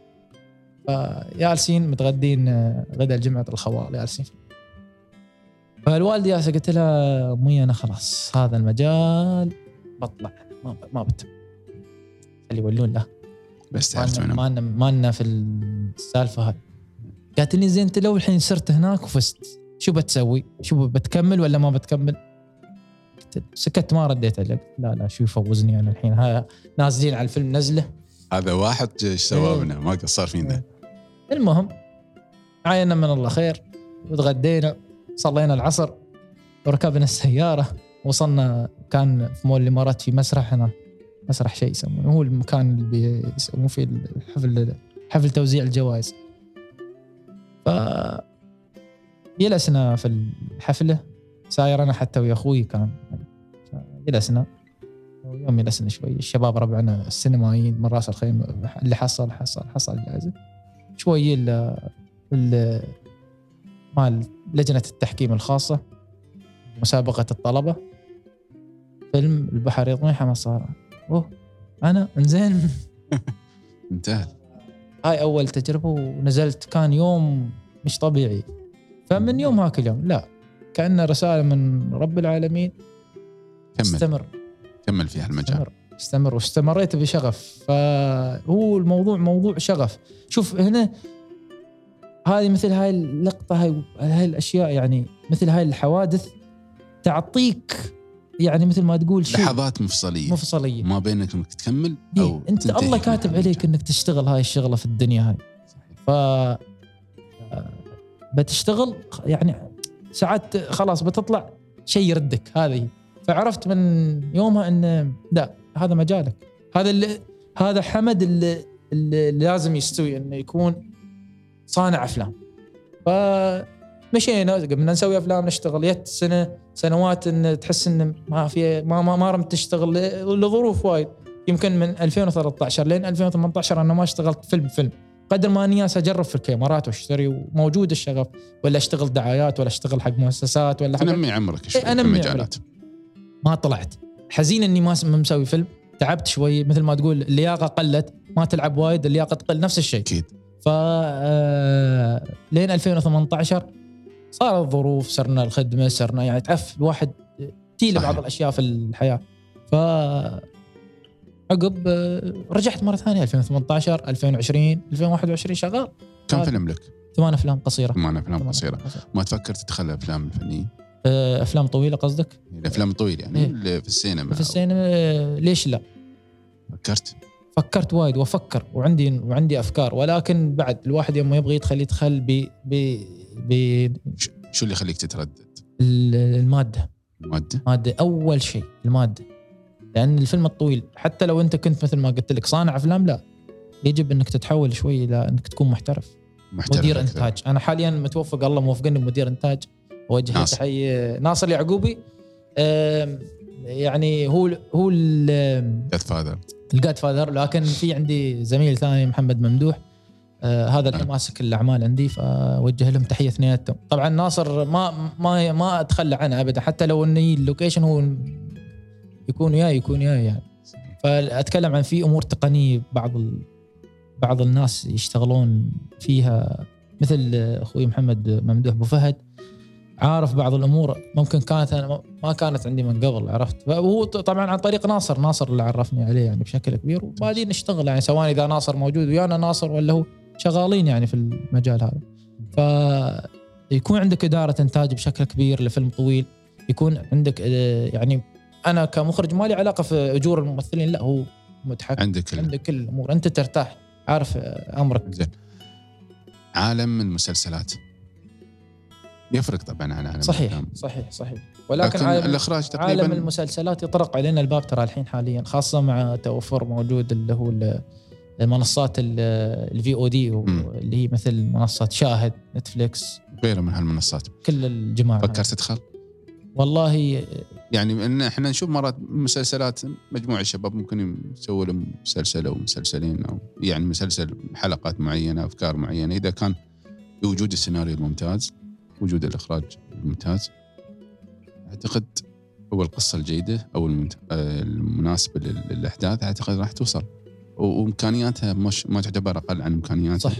فجالسين متغدين آه، غدا الجمعة الخوال جالسين فالوالدة جالسة قلت لها امي أنا خلاص هذا المجال بطلع ما ما بتم. اللي يولون له بس ما لنا- ما لنا في السالفة هاي. قالت لي زين انت لو الحين صرت هناك وفزت شو بتسوي؟ شو بتكمل ولا ما بتكمل؟ سكت ما رديت عليه لا لا شو يفوزني أنا الحين؟ ها نازلين على الفيلم نزله. هذا واحد إيش سوى إيه. ما قصر فينا. المهم عاينا من الله خير وتغدينا صلينا العصر وركبنا السيارة وصلنا كان في مول الإمارات في مسرح هنا مسرح شيء يسمونه هو المكان اللي بيسوون فيه الحفل حفل توزيع الجوائز. ف جلسنا في الحفلة ساير أنا حتى ويا أخوي كان جلسنا يوم جلسنا شوي الشباب ربعنا السينمائيين من راس الخيمة اللي حصل حصل حصل جائزة. شوي ال ال مال لجنة التحكيم الخاصة مسابقة الطلبة. فيلم البحر يطمي حمى صار. أوه أنا؟ إنزين. [LAUGHS] انتهى. هاي أول تجربة ونزلت كان يوم مش طبيعي. فمن يوم هاك اليوم لا. كأنه رسالة من رب العالمين. كمل. استمر. كمل في هالمجال. استمر. استمر واستمريت بشغف. فهو الموضوع موضوع شغف. شوف هنا هذه مثل هاي اللقطة هاي هاي الأشياء يعني مثل هاي الحوادث تعطيك يعني مثل ما تقول شيء لحظات مفصلية. مفصلية. ما بينك إنك تكمل إيه، أو أنت الله كاتب. عليك إنك تشتغل هاي الشغلة في الدنيا هاي. ف آه، بتشتغل يعني ساعات خلاص بتطلع شيء يردك هذه. فعرفت من يومها إن لا هذا مجالك. هذا اللي هذا حمد اللي اللي لازم يستوي إنه يكون صانع أفلام. فمشينا قمنا نسوي أفلام نشتغل. يت سنة سنوات إن تحس إن ما في ما ما, ما رمت تشتغل لظروف وايد. يمكن من 2013 لين 2018 أنا ما اشتغلت فيلم فيلم. قدر ما أني أجرب في الكاميرات وأشتري وموجود الشغف ولا أشتغل دعايات ولا أشتغل حق مؤسسات ولا حق تنمي عمرك شوي إيه، أنمي المجالات. ما طلعت. حزين إني ما مسوي فيلم تعبت شوي مثل ما تقول اللياقة قلت ما تلعب وايد اللياقة تقل نفس الشيء أكيد ف آه، لين 2018 صارت ظروف صرنا الخدمة صرنا يعني تعرف الواحد تيله. بعض الأشياء في الحياة ف عقب آه، رجعت مرة ثانية 2018 2020 2021 شغال كم آه. فيلم لك؟ ثمان أفلام قصيرة ثمان أفلام قصيرة. ما تفكر تدخل أفلام الفنيه؟ آه، أفلام طويلة قصدك؟ الافلام الطويله يعني إيه. في السينما في السينما آه، ليش لا؟ فكرت؟ فكرت وايد وأفكر وعندي وعندي أفكار ولكن بعد الواحد يوم يبغى يدخل يدخل ب ب ب شو اللي يخليك تتردد؟ المادة المادة؟ مادة أول شيء المادة لأن الفيلم الطويل حتى لو أنت كنت مثل ما قلت لك صانع أفلام لا يجب إنك تتحول شوي إلى إنك تكون محترف محترف مدير أكثر. إنتاج أنا حاليا متوفق الله موفقني بمدير إنتاج اوجه له. تحيه ناصر اليعقوبي أم، يعني هو هو the godfather. ال godfather لكن في عندي زميل ثاني محمد ممدوح آه هذا الحين نعم. ماسك الأعمال عندي فأوجه لهم تحية اثنيناتهم طبعا ناصر ما ما ما أتخلى عنه ابدا حتى لو اني ال location هو يكون وياي يكون وياي يعني فأتكلم عن في أمور تقنية بعض ال... بعض الناس يشتغلون فيها مثل أخوي محمد ممدوح أبو فهد عارف بعض الأمور. ممكن كانت أنا ما كانت عندي من قبل عرفت؟ وهو طبعا عن طريق ناصر. ناصر اللي عرفني عليه يعني بشكل كبير. وبعدين نشتغل يعني سواء إذا ناصر موجود ويانا ناصر ولا هو شغالين يعني في المجال هذا. فيكون عندك إدارة إنتاج بشكل كبير لفيلم طويل. يكون عندك آه، يعني أنا كمخرج ما لي علاقة في أجور الممثلين لا هو متحكم. عندك ال- عندك كل الأمور. أنت ترتاح عارف آه، أمرك. زين. عالم المسلسلات. يفرق طبعا عن عالم صحيح الأفلام. صحيح صحيح ولكن لكن عالم الإخراج عالم تقريبا المسلسلات يطرق علينا الباب ترى الحين حاليا خاصة مع توفر موجود اللي هو ال- المنصات الفي أو دي. اللي هي مثل منصة شاهد نتفليكس غيره من هالمنصات كل الجماعة. فكرت تدخل؟ والله يعني إن إحنا نشوف مرات مسلسلات مجموعة شباب ممكن يسووا لهم مسلسل أو مسلسلين أو يعني مسلسل حلقات معينة أفكار معينة إذا كان بوجود السيناريو الممتاز وجود الإخراج الممتاز. أعتقد أو القصة الجيدة أو المنت- آه، المناسبة لل- للأحداث أعتقد راح توصل. و- وإمكانياتها مش ما تعتبر أقل عن إمكانياتها صح.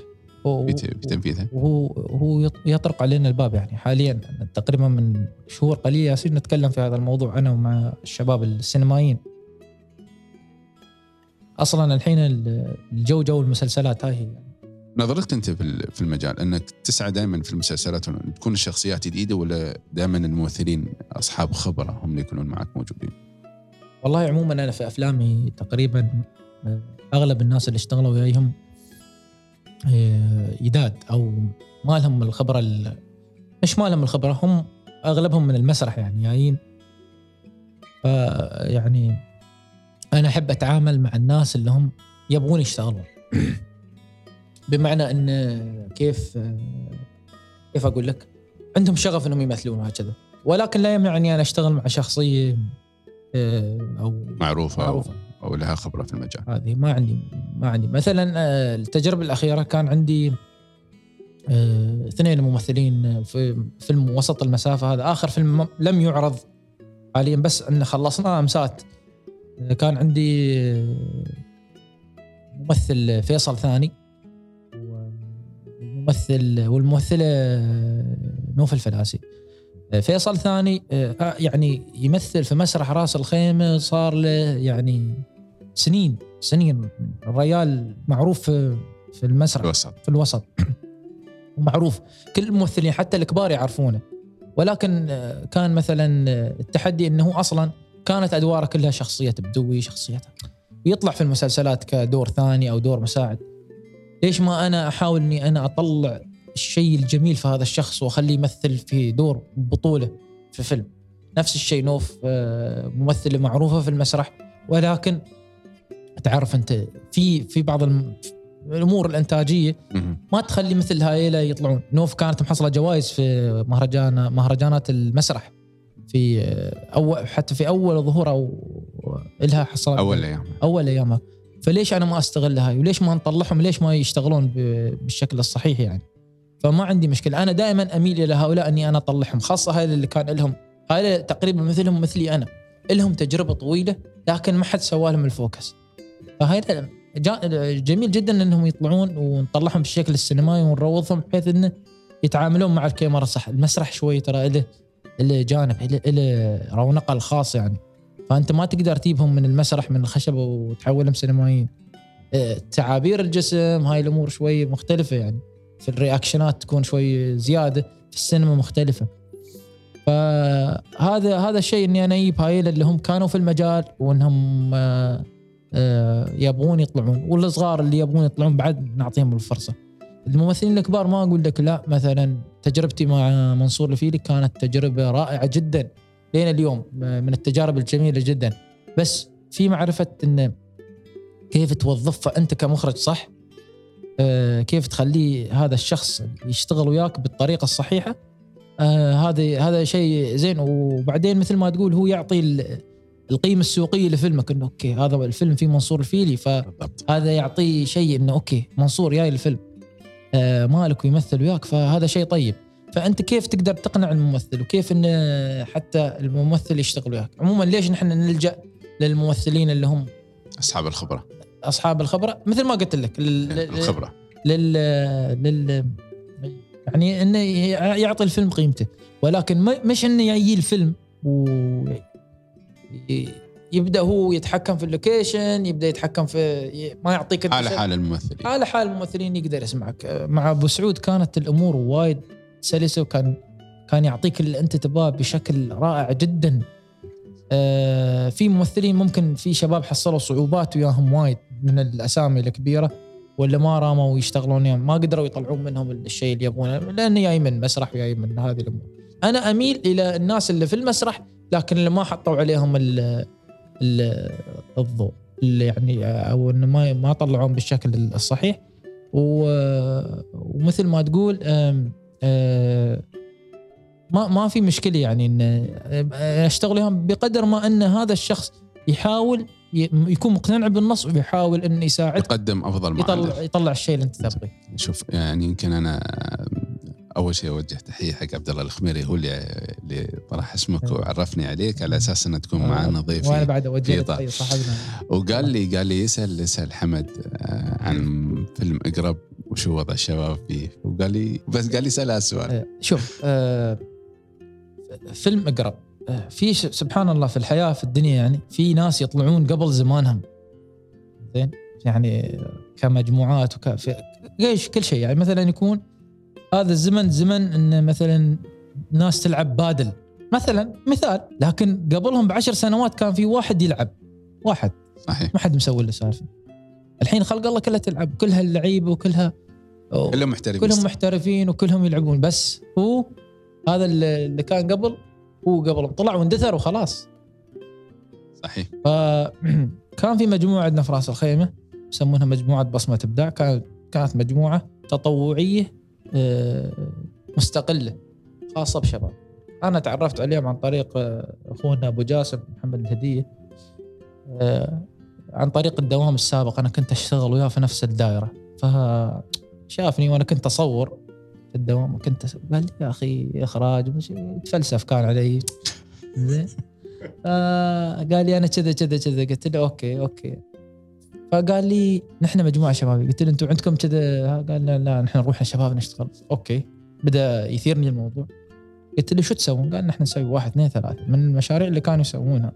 في تنفيذها وهو هو يط- يطرق علينا الباب يعني حاليا. تقريبا من شهور قليلة ياسين نتكلم في هذا الموضوع أنا ومع الشباب السينمائيين. أصلا الحين ال- الجو جو المسلسلات هاي هي نظرتك أنت في ال- في المجال أنك تسعى دائما في المسلسلات تكون الشخصيات جديدة ولا دائما الممثلين أصحاب خبرة هم اللي يكونون معك موجودين؟ والله عموما أنا في أفلامي تقريبا آه، أغلب الناس اللي اشتغلوا وياهم آه، جداد أو ما لهم الخبرة ال- مش ما لهم الخبرة هم أغلبهم من المسرح يعني جايين يعني أنا أحب أتعامل مع الناس اللي هم يبغون يشتغلون [COUGHS] بمعنى إن كيف كيف أقول لك؟ عندهم شغف إنهم يمثلون وهكذا ولكن لا يمنعني أنا أشتغل مع شخصية آه، أو معروفة, معروفة. أو, أو لها خبرة في المجال. هذه ما عندي ما عندي. مثلا آه، التجربة الأخيرة كان عندي آه، اثنين ممثلين في فيلم وسط المسافة هذا. آخر فيلم لم يعرض حاليا بس إن خلصناه امسات كان عندي ممثل فيصل ثاني. والممثل والممثلة آه، نوف الفلاسي. آه، فيصل ثاني آه، يعني يمثل في مسرح راس الخيمة صار له يعني سنين سنين الريال معروف في في المسرح الوسط. في الوسط. [COUGHS] ومعروف. كل الممثلين حتى الكبار يعرفونه. ولكن كان مثلا التحدي إنه أصلا كانت أدواره كلها شخصية بدوي شخصيته ويطلع في المسلسلات كدور ثاني أو دور مساعد. ليش ما أنا أحاول إني أنا أطلع الشيء الجميل في هذا الشخص وأخليه يمثل في دور بطولة في فيلم؟ نفس الشيء نوف آه، ممثلة معروفة في المسرح. ولكن تعرف أنت في في بعض. الأمور الإنتاجية. ما تخلي مثل هايله يطلعون. نوف كانت محصلة جوائز في مهرجان مهرجانات المسرح. في اول حتى في أول ظهور أو لها حصلت. أول أيام أول أيامها. فليش أنا ما استغلها هاي؟ وليش ما نطلعهم؟ ليش ما يشتغلون بالشكل الصحيح يعني؟ فما عندي مشكلة. أنا دائما أميل إلى هؤلاء إني أنا أطلعهم خاصة هاي اللي كان لهم هاي تقريبا مثلهم مثلي أنا. لهم تجربة طويلة لكن ما حد سوى لهم ال focus. فهاي جميل جدا إنهم يطلعون ونطلعهم بالشكل السينمائي ونروضهم بحيث إنه يتعاملون مع الكاميرا صح. المسرح شوي ترى له له جانب له رونقه الخاص يعني. فأنت ما تقدر تجيبهم من المسرح من الخشب وتحولهم سينمائيين. آه، تعابير الجسم هاي الأمور شوي مختلفة يعني. في ال reaction ات تكون شوي زيادة في السينما مختلفة. فهذا هذا الشيء إني أنا أجيب هاي اللي هم كانوا في المجال وإنهم آه، آه، يبغون يطلعون. والصغار اللي يبغون يطلعون بعد نعطيهم الفرصة. الممثلين الكبار ما أقول لك لا مثلا تجربتي مع منصور الفيلي كانت تجربة رائعة جدا. لين اليوم من التجارب الجميلة جدا. بس في معرفة إن كيف توظفه أنت كمخرج صح؟ آه، كيف تخليه هذا الشخص يشتغل وياك بالطريقة الصحيحة؟ آه، هذا هذا شيء زين. وبعدين مثل ما تقول هو يعطي ال- القيمة السوقية لفيلمك إنه okay هذا الفيلم فيه منصور الفيلي فهذا يعطيه شيء إنه okay منصور جاي الفيلم. آه، مالك ويمثل وياك فهذا شيء طيب. فأنت كيف تقدر تقنع الممثل؟ وكيف إن حتى الممثل يشتغل وياك؟ عموما ليش نحن نلجأ للممثلين اللي هم أصحاب الخبرة. أصحاب الخبرة؟ مثل ما قلت لك لل... لل... الخبرة. لل... لل... يعني إنه يعطي الفيلم قيمته. ولكن مش إنه يجي الفيلم و يبدأ هو يتحكم في اللوكيشن يبدأ يتحكم في ما يعطيك شيء. حال الممثلين. على حال الممثلين يقدر يسمعك. مع أبو سعود كانت الأمور وايد سلسة وكان كان يعطيك اللي أنت تباه بشكل رائع جدا آه، في ممثلين ممكن في شباب حصلوا صعوبات وياهم وايد من الأسامي الكبيرة ولا ما راموا يشتغلون يعني ما قدروا يطلعون منهم الشيء اللي يبغونه لأنه جاي من مسرح وجاي من هذه الأمور. أنا أميل إلى الناس اللي في المسرح لكن اللي ما حطوا عليهم ال ال الضوء اللي يعني أو إنه ما ما طلعوهم بالشكل الصحيح ومثل ما تقول ما ما في مشكلة يعني إن آه، أشتغل وياهم بقدر ما إن هذا الشخص يحاول يكون مقتنع بالنص ويحاول انه يساعدك يقدم أفضل ما يطلع عنده. يطلع الشيء اللي أنت تبغيه. شوف يعني يمكن أنا أول شيء أوجه تحية حق عبد الله الخميري هو اللي اللي طرح اسمك وعرفني عليك على أساس انه تكون معنا ضيفي وأنا بعد أوجه. تحية صاحبنا. وقال لي قال لي اسال اسال حمد آه، عن فيلم أقرب وشو وضع الشباب فيه. وقال لي بس قال لي سأل هالسؤال آه، شوف آه، فيلم أقرب آه، في سبحان الله في الحياة في الدنيا يعني في ناس يطلعون قبل زمانهم. زين؟ يعني كمجموعات وك إيش كل شيء. يعني مثلا يكون هذا الزمن زمن ان مثلا ناس تلعب بادل. مثلا مثال لكن قبلهم بعشر سنوات كان في واحد يلعب. واحد. صحيح. ما حد مسوي له سالفة. الحين خلق الله كلها تلعب. كلها اللعيبه وكلها كلهم محترفين. كلهم محترفين وكلهم يلعبون. بس هو هذا اللي كان قبل هو قبل طلع واندثر وخلاص صحيح. فكان [CLEARS THROAT] في مجموعة عندنا في راس الخيمة يسمونها مجموعة بصمة إبداع. كانت كانت مجموعة تطوعية مستقلة خاصة بشباب. أنا تعرفت عليهم عن طريق آه، أخونا أبو جاسم محمد الهدية آه، عن طريق الدوام السابق. أنا كنت أشتغل وياه في نفس الدائرة. فشافني وأنا كنت أصور في الدوام كنت أس- قال يا أخي إخراج مش يتفلسف كان علي. زين. آه قال لي أنا كذا كذا كذا. قلت له okay okay. فقال لي نحن مجموعة شباب قلت له أنتم عندكم كذا؟ قال لا لا نحن نروح شباب نشتغل. okay. بدأ يثيرني الموضوع. قلت له شو تسوون؟ قال نحن نسوي واحد اثنين ثلاثة. من المشاريع اللي كانوا يسوونها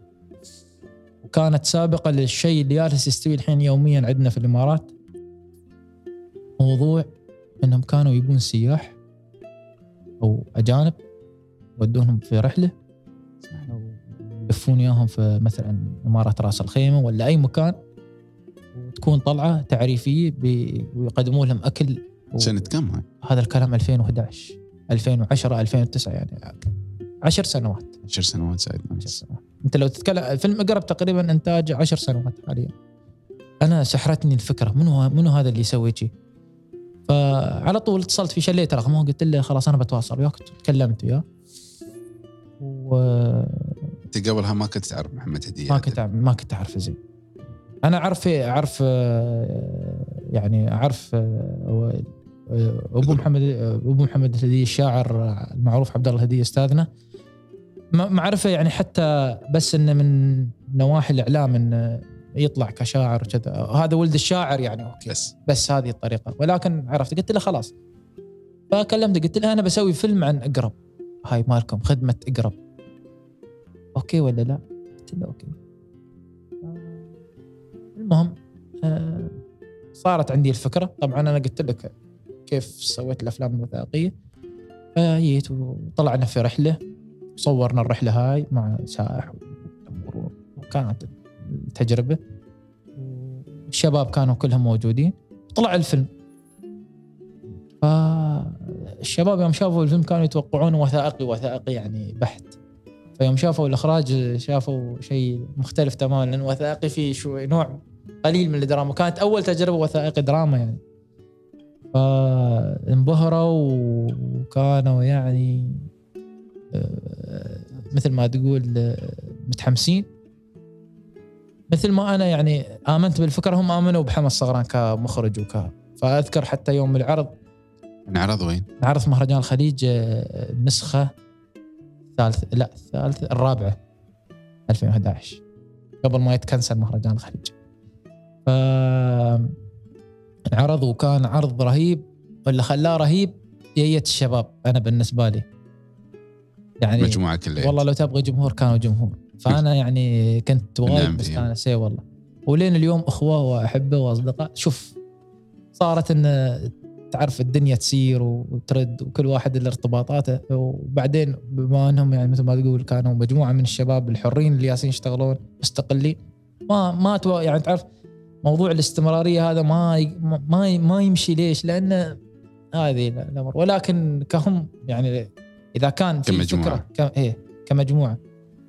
وكانت سابقة للشيء اللي جالس يستوي الحين يوميا عندنا في الإمارات موضوع إنهم كانوا يبون سياح أو أجانب ودونهم في رحلة يلفون إياهم في مثلا إمارة راس الخيمة ولا أي مكان. وتكون طلعة تعريفية ويقدموا لهم أكل. و- سنة كم هاي؟ هذا الكلام 2011 2010 2009 يعني. 10 سنوات. 10 سنوات سعيد 10 سنوات. أنت لو تتكلم فيلم اقرب تقريبا إنتاج 10 سنوات حاليا. أنا سحرتني الفكرة. منو منو هذا اللي يسوي شيء؟ فعلى طول اتصلت في شليت رقمه قلت له خلاص أنا بتواصل وياك. تكلمت وياه. و أنت قبلها ما كنت تعرف محمد هدية؟ ما كنت ما كنت أعرفه زين. أنا أعرف أعرف آه، يعني أعرف آه، آه، أبو محمد أبو محمد الهديه الشاعر المعروف عبد الله الهديه أستاذنا. معرفه يعني حتى بس إنه من نواحي الإعلام انه يطلع كشاعر وكذا. هذا ولد الشاعر يعني okay. بس. بس هذه الطريقة. ولكن عرفت قلت له خلاص. فكلمته قلت له أنا بسوي فيلم عن إقرب. هاي مالكم خدمة إقرب. okay ولا لا؟ قلت له okay. المهم آه، صارت عندي الفكرة. طبعا أنا قلت لك كيف سويت الأفلام الوثائقية. فجيت وطلعنا في رحلة صورنا الرحلة هاي مع سائح وكانت التجربة. الشباب كانوا كلهم موجودين. طلع الفيلم. فالشباب يوم شافوا الفيلم كانوا يتوقعونه وثائقي وثائقي يعني بحت. فيوم شافوا الإخراج شافوا شيء مختلف تماما لأن وثائقي فيه شوي نوع قليل من الدراما كانت أول تجربة وثائقي دراما يعني. فانبهروا وكانوا يعني آه، مثل ما تقول آه، متحمسين. مثل ما أنا يعني آمنت بالفكرة هم آمنوا بحمد صغران كمخرج وك فأذكر حتى يوم العرض. انعرض وين؟ عرض في مهرجان الخليج آه، النسخة الثالث لا الثالث الرابعة 2011 قبل ما يتكنسل مهرجان الخليج. عرض وكان عرض رهيب واللي خلاه رهيب جية الشباب أنا بالنسبة لي. يعني مجموعة كلها. والله لو تبغى جمهور كانوا جمهور. فأنا [LAUGHS] يعني كنت وايد نعم. مستانس اي والله. ولين اليوم أخوة وأحبة وأصدقاء شوف صارت إن تعرف الدنيا تسير وترد وكل واحد له ارتباطاته وبعدين بما إنهم يعني مثل ما تقول كانوا مجموعة من الشباب الحرين اللي جالسين يشتغلون مستقلين. ما ما يعني تعرف موضوع الاستمرارية هذا ما ما ما يمشي ليش؟ لأن هذه الأمر. ولكن كهم يعني إذا كان في كمجموعة. فكرة ك... إيه كمجموعة.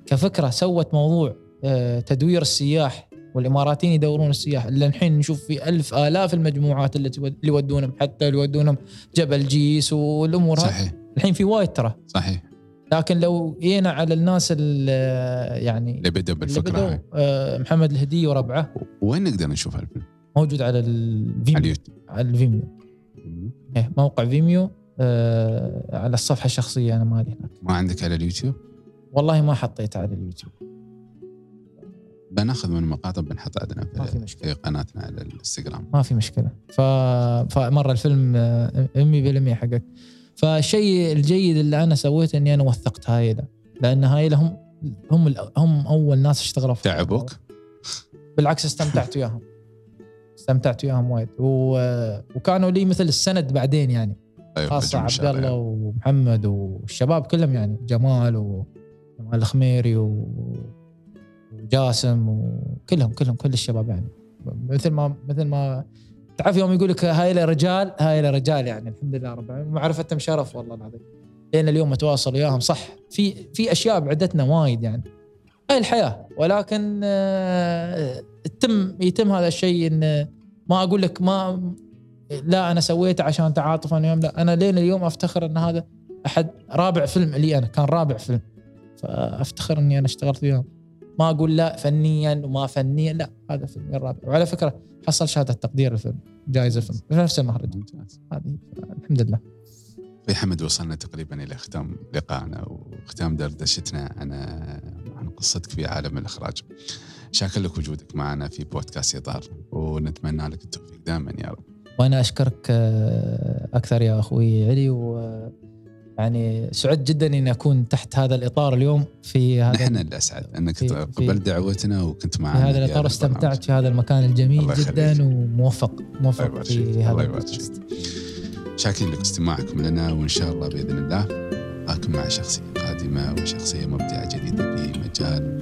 كفكرة سوت موضوع آه، تدوير السياح والإماراتيين يدورون السياح. اللي الحين نشوف في ألف آلاف المجموعات اللي يودونهم حتى يودونهم جبل جيس والأمور صحيح. الحين في وايد ترى. صحيح. لكن لو جينا على الناس اللي يعني اللي اللي بالفكرة بدوا هاي. آه، محمد الهدي وربعه. وين نقدر نشوف هالفيلم؟ موجود على على ال Vimeo اليوتيوب. على ال Vimeo إيه موقع Vimeo آه، على الصفحة الشخصية أنا مالي هناك. ما عندك على اليوتيوب؟ والله ما حطيته على اليوتيوب. بناخذ من المقاطع بنحطها عندنا ما في في, مشكلة. في قناتنا على الانستغرام. ما في مشكلة. ف... فمرة الفيلم آه، 100% حقك. فالشيء الجيد اللي أنا سويته إني أنا وثقت هايله لأن هايله هم هم هم أول ناس اشتغلوا في تعبوك؟ بالعكس استمتعت وياهم. استمتعت وياهم وايد. و... وكانوا لي مثل السند بعدين يعني. أيوه خاصة عبد. الله ومحمد والشباب كلهم يعني. جمال وجمال الخميري و... وجاسم وكلهم كلهم كل الشباب يعني. مثل ما مثل ما تعرف يوم يقول لك هاي له رجال هاي له رجال يعني الحمد لله رب العالمين. معرفتهم شرف والله العظيم. لين اليوم اتواصل وياهم صح. في في أشياء بعدتنا وايد يعني. هاي الحياة. ولكن آه، يتم يتم هذا الشيء إن ما أقول لك ما لا أنا سويته عشان تعاطفا يوم لا. أنا لين اليوم أفتخر إن هذا أحد رابع فيلم لي أنا كان رابع فيلم. فأفتخر إني أنا اشتغلت وياهم. ما أقول لا فنيا وما فنيا لا هذا فيلمي الرابع وعلى فكرة حصل شهادة تقدير الفيلم جائزة الفيلم. في نفس المهرجان ممتاز. هذه الحمد لله. في حمد وصلنا تقريبا إلى ختام لقائنا وختام دردشتنا عن عن قصتك في عالم الإخراج. شاكر لك وجودك معنا في بودكاست إطار ونتمنى لك التوفيق دائما يا رب. وأنا أشكرك آه، أكثر يا أخوي علي و يعني سعدت جدا إني أكون تحت هذا الإطار اليوم في هذا نحن الاسعد انك في- في- قبلت دعوتنا وكنت في معنا هذا الإطار واستمتعت في هذا المكان الجميل جدا. وموفق موفق. في هذا الله البودكاست. شاكرين لك استماعكم لنا وإن شاء الله بإذن الله اكون مع شخصية قادمة وشخصية مبدعة جديدة في مجال